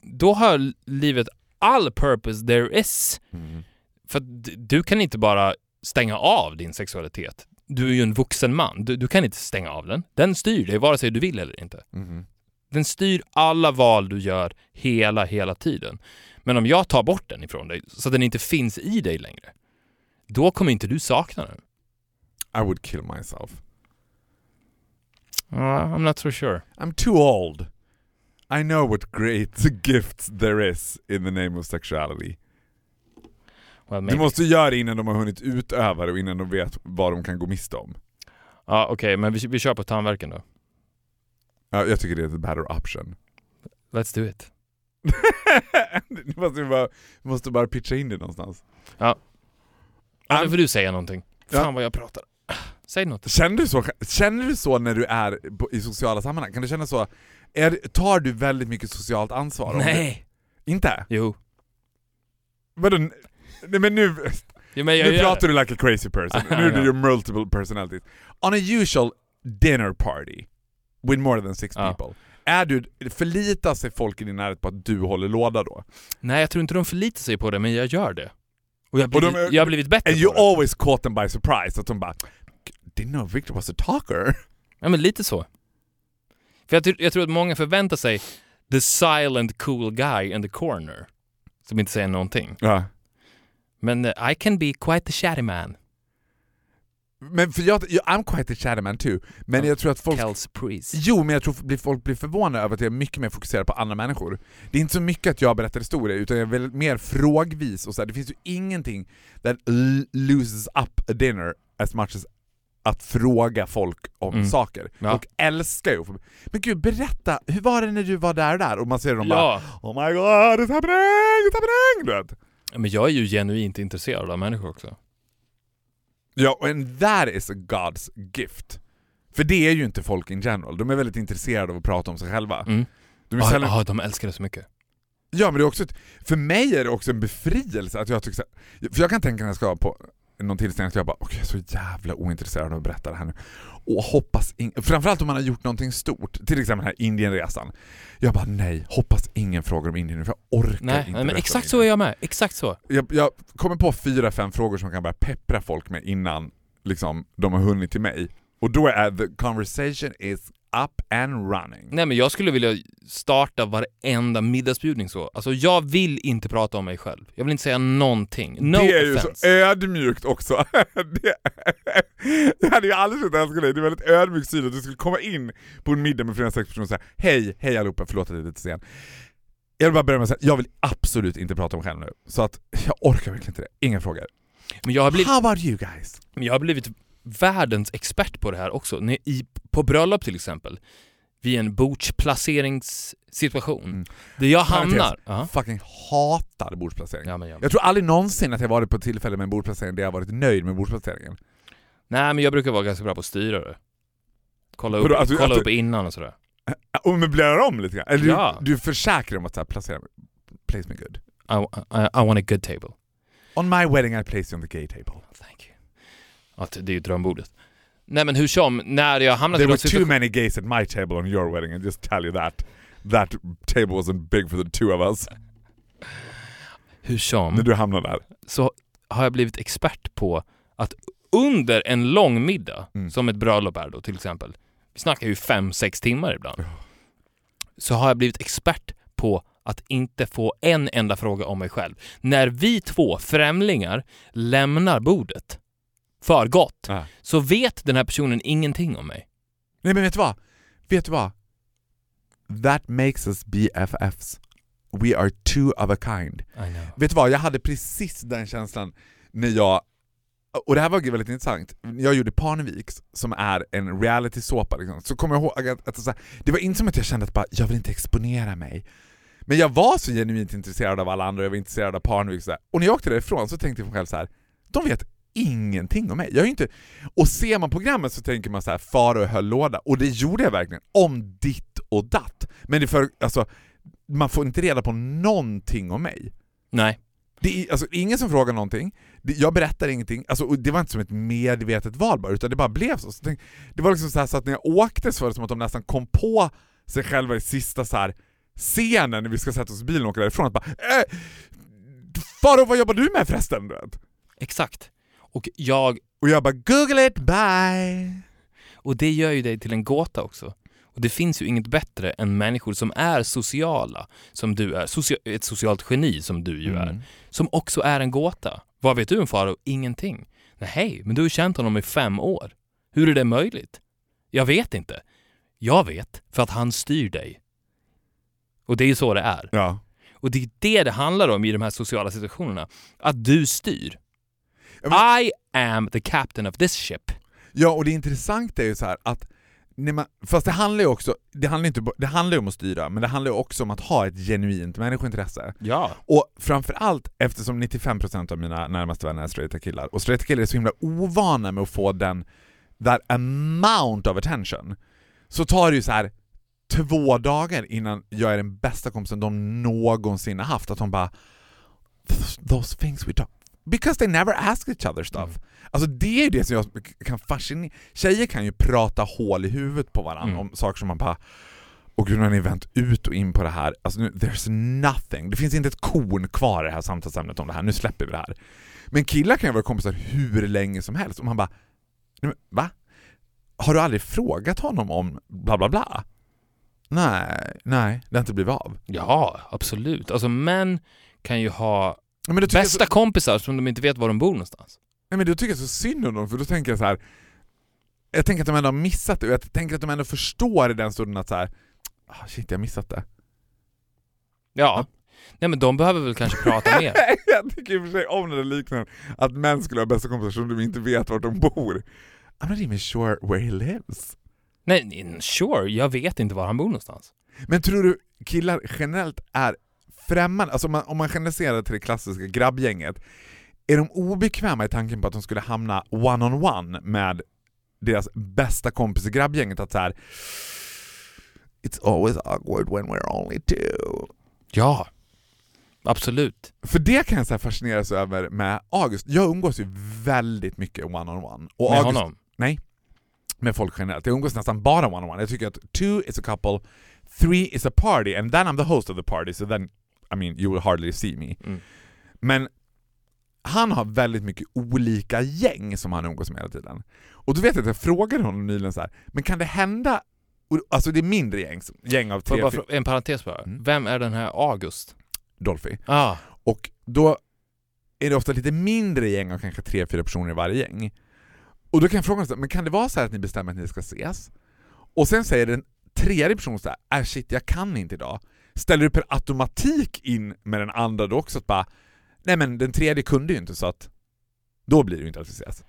Speaker 6: då har livet all purpose there is.
Speaker 5: Mm.
Speaker 6: För du kan inte bara stänga av din sexualitet. Du är ju en vuxen man, du, du kan inte stänga av den. Den styr dig vare sig du vill eller inte.
Speaker 5: Mhm.
Speaker 6: Den styr alla val du gör hela, hela tiden. Men om jag tar bort den ifrån dig så att den inte finns i dig längre, då kommer inte du sakna den.
Speaker 5: I would kill myself.
Speaker 6: Uh, I'm not so sure.
Speaker 5: I'm too old. I know what great gifts there is in the name of sexuality.
Speaker 6: Well,
Speaker 5: Du måste göra det innan de har hunnit utöva det och innan de vet vad de kan gå miste om.
Speaker 6: Ja, okej, men vi, vi kör på tandvärken då.
Speaker 5: Ja, jag tycker det är ett better option.
Speaker 6: Let's do it.
Speaker 5: du måste bara, måste bara pitcha in det någonstans.
Speaker 6: Ja,
Speaker 5: Um,
Speaker 6: nu får du säga någonting.
Speaker 5: Ja.
Speaker 6: Fan vad jag pratar. Säg något.
Speaker 5: Känner du så, känner du så när du är i sociala sammanhang? Kan du känna så, är, tar du väldigt mycket socialt ansvar?
Speaker 6: Nej.
Speaker 5: Det? Inte?
Speaker 6: Jo.
Speaker 5: Vadå? Nej men nu,
Speaker 6: Jo, men jag
Speaker 5: nu
Speaker 6: gör
Speaker 5: pratar
Speaker 6: det.
Speaker 5: du like a crazy person.
Speaker 6: Ja,
Speaker 5: nu är
Speaker 6: ja.
Speaker 5: du multiple personalities. On a usual dinner party with more than six
Speaker 6: Ja.
Speaker 5: people, är du, förlitar sig folk i din närhet på att du håller låda då?
Speaker 6: Nej, jag tror inte de förlitar sig på det, men jag gör det. Och jag har
Speaker 5: de
Speaker 6: blivit,
Speaker 5: är-
Speaker 6: jag har blivit bättre
Speaker 5: And you always caught them by surprise, att de bara Didn't know Victor was a talker.
Speaker 6: Ja, men lite så. För jag, tror- jag tror att många förväntar sig the silent cool guy in the corner. Som inte säger någonting.
Speaker 5: Ja.
Speaker 6: Men eh, I can be quite a chatty man.
Speaker 5: Men för jag, jag, I'm quite a chatty man too, men
Speaker 6: Ja.
Speaker 5: jag tror att folk. Jo, men jag tror folk blir förvånade över att jag är mycket mer fokuserad på andra människor. Det är inte så mycket att jag berättar historier, utan jag är väl mer frågvis och så här. Det finns ju ingenting that loses up a dinner as much as att fråga folk om
Speaker 6: Mm.
Speaker 5: saker.
Speaker 6: Ja.
Speaker 5: Folk älskar ju Men gud, berätta, hur var det när du var där och där? Och man ser dem bara
Speaker 6: Ja.
Speaker 5: Oh my god, it's happening, it's happening! Du vet.
Speaker 6: Men jag är ju genuint intresserad av människor också.
Speaker 5: Ja, and that is a God's gift. För det är ju inte folk in general, de är väldigt intresserade av att prata om sig själva.
Speaker 6: Mm.
Speaker 5: De
Speaker 6: Ja,
Speaker 5: sällan-
Speaker 6: ja, de älskar det så mycket.
Speaker 5: Ja men det är också ett, för mig är det också en befrielse att jag tycker så här, för jag kan tänka när jag ska på någon tillställning att jag bara okej jag är så jävla ointresserad av att berätta det här nu. Och hoppas, in, framförallt om man har gjort någonting stort, till exempel den här Indienresan. Jag bara nej, hoppas ingen frågar om Indien nu för jag orkar
Speaker 6: Nej,
Speaker 5: inte
Speaker 6: nej men exakt så är jag med. Exakt så.
Speaker 5: Jag, jag kommer på fyra, fem frågor som jag kan börja peppra folk med innan liksom, de har hunnit till mig. Och då är the conversation is up and running.
Speaker 6: Nej men jag skulle vilja starta varenda middagsbjudning så. Alltså jag vill inte prata om mig själv. Jag vill inte säga någonting. No
Speaker 5: det är ju
Speaker 6: offense.
Speaker 5: så ödmjukt också. det, jag hade ju aldrig trott att jag skulle, det är väldigt ödmjuk syn att du skulle komma in på en middag med flera sex personer och säga hej, hej allihopa, förlåt att jag är lite sen. Jag vill bara börja med att säga, jag vill absolut inte prata om mig själv nu. Så att jag orkar verkligen inte det. Inga frågor.
Speaker 6: Men jag har blivit,
Speaker 5: How about you guys?
Speaker 6: men jag har blivit världens expert på det här också. I, på bröllop till exempel. Vid en bordsplaceringssituation.
Speaker 5: Mm.
Speaker 6: Där jag hamnar... Ja.
Speaker 5: Fucking hatar bordsplacering.
Speaker 6: Ja, men jag,
Speaker 5: Jag tror aldrig någonsin att jag varit på ett tillfälle med en bordsplacering där jag varit nöjd med bordsplaceringen.
Speaker 6: Nej men jag brukar vara ganska bra på att styra det. Kolla upp,
Speaker 5: alltså,
Speaker 6: kolla
Speaker 5: att
Speaker 6: upp innan och sådär.
Speaker 5: Och möblerar om lite grann. Eller
Speaker 6: Ja.
Speaker 5: du, du försäkrar om att så här, placera mig, place me good.
Speaker 6: I, I, I want a good table.
Speaker 5: On my wedding I place you on the gay table.
Speaker 6: Thank you. Ja, det är ju drömbordet. Nej men hur som, när jag hamnade
Speaker 5: There
Speaker 6: i
Speaker 5: were too many gays at my table on your wedding, I just tell you that. That table wasn't big for the two of us.
Speaker 6: Hur som,
Speaker 5: När du hamnade där.
Speaker 6: så har jag blivit expert på att under en lång middag,
Speaker 5: Mm.
Speaker 6: som ett bröllop är då till exempel, vi snackar ju fem, sex timmar ibland, så har jag blivit expert på att inte få en enda fråga om mig själv. När vi två främlingar lämnar bordet för gott,
Speaker 5: Ja.
Speaker 6: så vet den här personen ingenting om mig.
Speaker 5: Nej men vet du vad? Vet du vad? That makes us BFFs. We are two of a kind. Vet du vad? Jag hade precis den känslan när jag... Och det här var väldigt intressant. Jag gjorde Parneviks, som är en reality-såpa. Liksom. Så kommer jag ihåg att, att så här, det var inte som att jag kände att bara, jag vill inte exponera mig. Men jag var så genuint intresserad av alla andra, jag var intresserad av Parnevik. Så här. Och när jag åkte därifrån så tänkte jag på mig själv så här. de vet ingenting om mig. Jag är inte... Och ser man programmet så tänker man så här, fara och höll låda. Och det gjorde jag verkligen, om ditt och datt. Men det för, alltså, man får inte reda på någonting om mig.
Speaker 6: Nej.
Speaker 5: Det är alltså, ingen som frågar någonting, jag berättar ingenting, alltså, det var inte som ett medvetet val bara, utan det bara blev så. så tänk, det var liksom så, här, så att när jag åkte så var det som att de nästan kom på sig själva i sista så här, scenen när vi ska sätta oss i bilen och åka därifrån, att bara äh, Faro, vad jobbar du med förresten?
Speaker 6: Exakt. Och jag
Speaker 5: Och jag bara google it, bye!
Speaker 6: Och det gör ju dig till en gåta också. Och det finns ju inget bättre än människor som är sociala, som du är. Socia ett socialt geni som du ju är. Som också är en gåta. Vad vet du om Faro? Ingenting. Nej, hej, men du har känt honom i fem år. Hur är det möjligt? Jag vet inte. Jag vet, för att han styr dig. Och det är ju så det är.
Speaker 5: Ja.
Speaker 6: Och det är det det handlar om i de här sociala situationerna. Att du styr. I am the captain of this ship.
Speaker 5: Ja, och det intressanta är ju så här att man, fast det handlar ju också, det handlar, inte, det handlar om att styra, men det handlar också om att ha ett genuint människointresse.
Speaker 6: Ja.
Speaker 5: Och framförallt eftersom 95% av mina närmaste vänner är straighta killar, och straighta killar är så himla ovana med att få den, that amount of attention, så tar det ju så här två dagar innan jag är den bästa kompisen de någonsin har haft, att de bara "Those- Those things we talk Because they never ask each other stuff. Alltså det är ju det som jag kan fascinera... Tjejer kan ju prata hål i huvudet på varandra
Speaker 6: Mm.
Speaker 5: om saker som man bara och gud, nu har ni vänt ut och in på det här. Alltså nu, there's nothing. Det finns inte ett korn kvar i det här samtalsämnet om det här. Nu släpper vi det här. Men killar kan ju vara kompisar hur länge som helst och man bara "Nej, men, Va? Har du aldrig frågat honom om bla bla bla? Nej, nej, det har inte blivit av.
Speaker 6: Ja, absolut. Alltså män kan ju ha
Speaker 5: Men jag
Speaker 6: bästa
Speaker 5: så,
Speaker 6: kompisar som de inte vet var de bor någonstans.
Speaker 5: nej, men då tycker jag så synd om dem, för då tänker jag så här. Jag tänker att de ändå har missat det och jag tänker att de ändå förstår i den stunden att så här, ah, shit jag har missat det.
Speaker 6: Ja. Nej men de behöver väl kanske prata mer.
Speaker 5: jag tycker i och för sig om den liknelsen, att män skulle ha bästa kompisar som de inte vet vart de bor. I'm not even sure where he lives.
Speaker 6: Nej, sure, jag vet inte var han bor någonstans.
Speaker 5: Men tror du killar generellt är främmande, alltså om man, om man generaliserar till det klassiska grabbgänget, är de obekväma i tanken på att de skulle hamna one-on-one med deras bästa kompis i grabbgänget? Att så här, It's always awkward when we're only two.
Speaker 6: Ja. Absolut.
Speaker 5: För det kan jag så fascineras över med August. Jag umgås ju väldigt mycket one-on-one. Och
Speaker 6: Med
Speaker 5: August,
Speaker 6: honom.
Speaker 5: med folk generellt. Jag umgås nästan bara one-on-one. Jag tycker att two is a couple, three is a party, and then I'm the host of the party, so then, I mean, you will hardly see me.
Speaker 6: Mm.
Speaker 5: Men han har väldigt mycket olika gäng som han umgås med hela tiden. Och då vet jag att jag frågade honom nyligen så här, men kan det hända, alltså det är mindre gäng, gäng av tre,
Speaker 6: bara frå- en parentes bara.
Speaker 5: Mm.
Speaker 6: Vem är den här August?
Speaker 5: Dolphy.
Speaker 6: Ah,
Speaker 5: Och då är det ofta lite mindre gäng av kanske tre, fyra personer i varje gäng. Och då kan jag fråga honom, men kan det vara så här att ni bestämmer att ni ska ses? Och sen säger den tredje personen så här, äh shit jag kan inte idag. Ställer du per automatik in med den andra då också att bara, nej men den tredje kunde ju inte så att då blir det ju inte ses.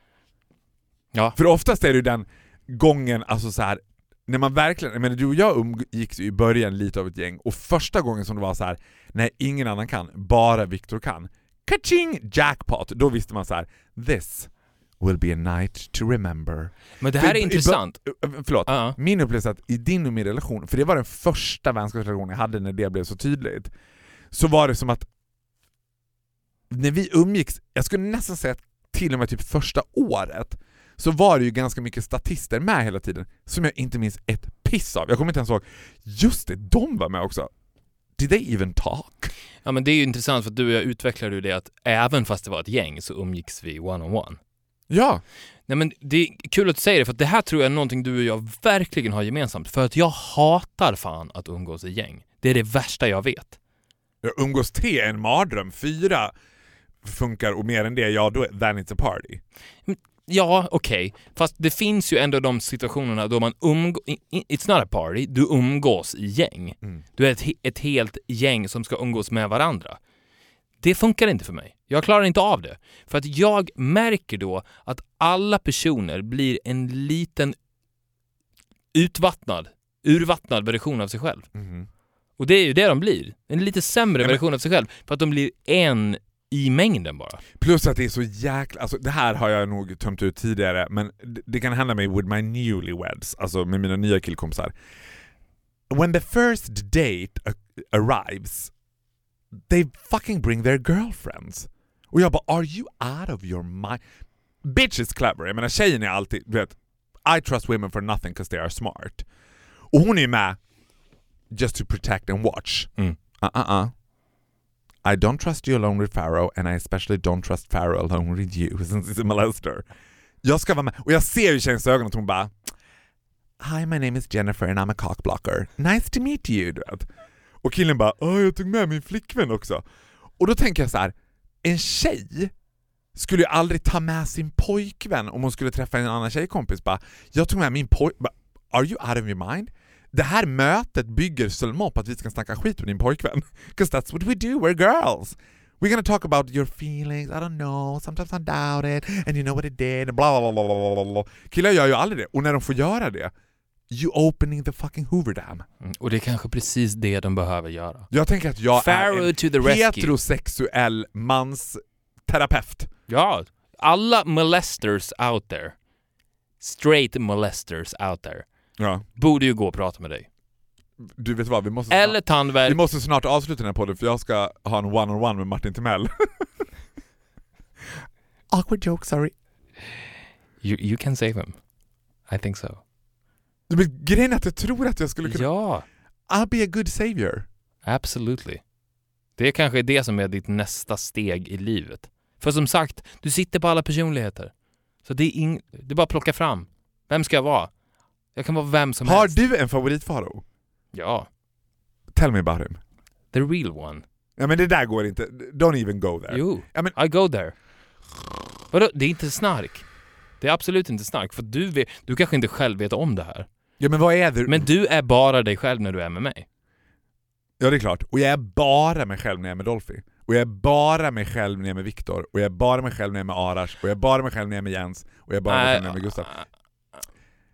Speaker 6: Ja.
Speaker 5: För oftast är det ju den gången, alltså så här när man verkligen, jag menar du och jag umgicks i början lite av ett gäng och första gången som det var så här, nej ingen annan kan, bara Viktor kan. Kaching jackpot! Då visste man så här: this will be a night to remember.
Speaker 6: men det här
Speaker 5: För
Speaker 6: är
Speaker 5: i
Speaker 6: intressant.
Speaker 5: Ö, Förlåt,
Speaker 6: Ja.
Speaker 5: min upplevelse att i din och min relation, för det var den första vänskapsrelationen jag hade när det blev så tydligt, så var det som att när vi umgicks, jag skulle nästan säga att till och med typ första året, så var det ju ganska mycket statister med hela tiden som jag inte minns ett piss av. Jag kommer inte ens ihåg, just det, de var med också. Did they even talk?
Speaker 6: Ja men det är ju intressant för att du och jag utvecklade ju det att även fast det var ett gäng så umgicks vi one-on-one.
Speaker 5: Ja,
Speaker 6: Nej men det är kul att du säger det för att det här tror jag är någonting du och jag verkligen har gemensamt. För att jag hatar fan att umgås i gäng. Det är det värsta jag vet.
Speaker 5: jag umgås tre är en mardröm, fyra funkar och mer än det, ja då är it's a party.
Speaker 6: Ja, okej. Fast det finns ju ändå de situationerna då man umgås... It's not a party, du umgås i gäng.
Speaker 5: Mm.
Speaker 6: Du är ett, ett helt gäng som ska umgås med varandra. Det funkar inte för mig. Jag klarar inte av det. För att jag märker då att alla personer blir en liten utvattnad, urvattnad version av sig själv.
Speaker 5: Mhm.
Speaker 6: Och det är ju det de blir. En lite sämre
Speaker 5: Ja, men-
Speaker 6: version av sig själv. För att de blir en i mängden bara.
Speaker 5: Plus att det är så jäkla, alltså det här har jag nog tömt ut tidigare, men det, det kan hända mig with my newlyweds, alltså med mina nya killkompisar. When the first date arrives, they fucking bring their girlfriends. Och jag bara, are you out of your mind? Bitch is clever, jag menar tjejen är alltid, vet, I trust women for nothing because they are smart. Och hon är med just to protect and watch.
Speaker 6: Mm.
Speaker 5: Uh-uh-uh. I don't trust you alone with Pharaoh and I especially don't trust Pharaoh alone with you since he's a molester. Jag ska vara med. Och jag ser ju tjejens ögon att hon bara Hi my name is Jennifer and I'm a cockblocker. Nice to meet you. Du vet. Och killen bara Åh, jag tog med min flickvän också. Och då tänker jag så här. en tjej skulle ju aldrig ta med sin pojkvän om hon skulle träffa en annan tjejkompis. Bara, jag tog med min pojkvän. Are you out of your mind? Det här mötet bygger seulement på att vi ska snacka skit med din pojkvän. Because that's what we do, we're girls. We're gonna talk about your feelings, I don't know, sometimes I doubt it, and you know what it did, bla bla bla bla bla bla. Killar gör ju aldrig det, och när de får göra det, you opening the fucking Hoover Dam.
Speaker 6: Mm. Och det är kanske precis det de behöver göra.
Speaker 5: Jag tänker att jag
Speaker 6: Pharaoh
Speaker 5: är en
Speaker 6: to the rescue.
Speaker 5: heterosexuell mansterapeut.
Speaker 6: Ja, alla molesters out there, straight molesters out there,
Speaker 5: Ja.
Speaker 6: borde ju gå och prata med dig.
Speaker 5: Du vet vad, vi måste,
Speaker 6: Eller
Speaker 5: snart, vi
Speaker 6: tandvärk.
Speaker 5: måste snart avsluta den här podden för jag ska ha en one-on-one med Martin Timell. Awkward joke, sorry.
Speaker 6: You, you can save him. I think so.
Speaker 5: Men grejen är att jag tror att jag skulle kunna...
Speaker 6: Ja,
Speaker 5: I'll be a good savior.
Speaker 6: absolutely. Det kanske är det som är ditt nästa steg i livet. För som sagt, du sitter på alla personligheter. Så det är, ing- det är bara att plocka fram. Vem ska jag vara? Jag kan vara vem som
Speaker 5: Har
Speaker 6: helst.
Speaker 5: du en favoritfaro?
Speaker 6: Ja,
Speaker 5: Tell me about him.
Speaker 6: the real one.
Speaker 5: Ja men det där går inte, don't even go there.
Speaker 6: Jo,
Speaker 5: Ja, men-
Speaker 6: I go there. Vadå, det är inte snark. Det är absolut inte snark, för du, vet, du kanske inte själv vet om det här.
Speaker 5: Ja men vad är det?
Speaker 6: Men du är bara dig själv när du är med mig.
Speaker 5: Ja det är klart, och jag är bara mig själv när jag är med Dolphy. Och jag är bara mig själv när jag är med Viktor, och jag är bara mig själv när jag är med Arash, och jag är bara mig själv när jag är med Jens, och jag är bara mig själv när jag är med Gustav.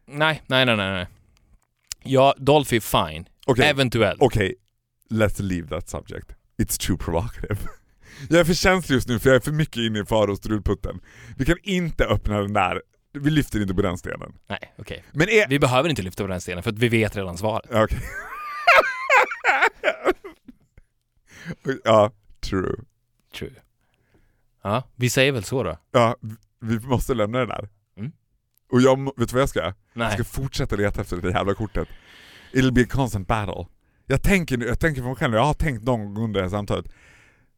Speaker 6: Nej, nej, nej, nej. nej. Ja, Dolphy, fine.
Speaker 5: Okej,
Speaker 6: Eventuellt.
Speaker 5: okej, let's leave that subject. It's too provocative. Jag är för känslig just nu för jag är för mycket inne i Faros strulputten. Vi kan inte öppna den där, vi lyfter inte på den stenen.
Speaker 6: Nej, okej.
Speaker 5: Men är...
Speaker 6: Vi behöver inte lyfta på den stenen för att vi vet redan svaret.
Speaker 5: Ja, Okej. ja, true.
Speaker 6: True. Ja, vi säger väl så då?
Speaker 5: Ja, vi måste lämna det där.
Speaker 6: Mm.
Speaker 5: Och jag, vet du vad jag ska göra? Jag
Speaker 6: Nej.
Speaker 5: ska fortsätta leta efter det jävla kortet. It'll be a constant battle. Jag tänker, nu- jag tänker för mig själv, jag har tänkt någon gång under det här samtalet,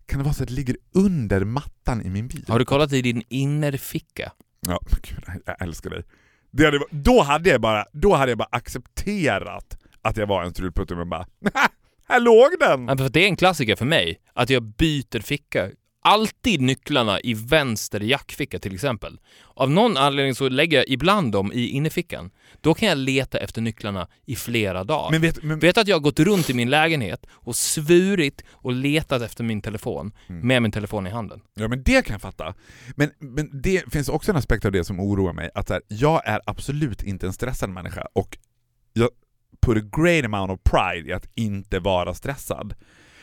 Speaker 5: kan det vara så att det ligger under mattan i min bil?
Speaker 6: Har du kollat i din innerficka?
Speaker 5: Ja, men gud, jag älskar dig. Det hade, då, hade jag bara, då hade jag bara accepterat att jag var en strulputte men bara här låg den!
Speaker 6: Ja, för det är en klassiker för mig, att jag byter ficka. Alltid nycklarna i vänster jackficka till exempel. Av någon anledning så lägger jag ibland dem i innerfickan. Då kan jag leta efter nycklarna i flera dagar.
Speaker 5: Men vet, men,
Speaker 6: Vet att jag har gått runt i min lägenhet och svurit och letat efter min telefon
Speaker 5: Mm.
Speaker 6: med min telefon i handen.
Speaker 5: Ja men det kan jag fatta. Men, men det finns också en aspekt av det som oroar mig, att här, jag är absolut inte en stressad människa och jag put a great amount of pride i att inte vara stressad.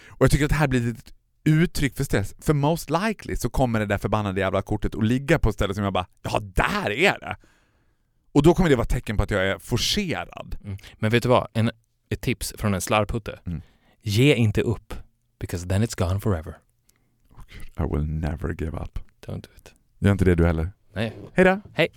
Speaker 5: Och jag tycker att det här blir ett uttryck för stress, för most likely så kommer det där förbannade jävla kortet att ligga på ett ställe som jag bara ”ja, där är det!” Och då kommer det vara tecken på att jag är forcerad.
Speaker 6: Mm. Men vet du vad? En, ett tips från en slarvputte.
Speaker 5: Mm.
Speaker 6: Ge inte upp, because then it's gone forever.
Speaker 5: Åh I will never give up.
Speaker 6: Don't do it.
Speaker 5: Gör inte det du heller.
Speaker 6: Nej.
Speaker 5: Hej då!
Speaker 6: Hej.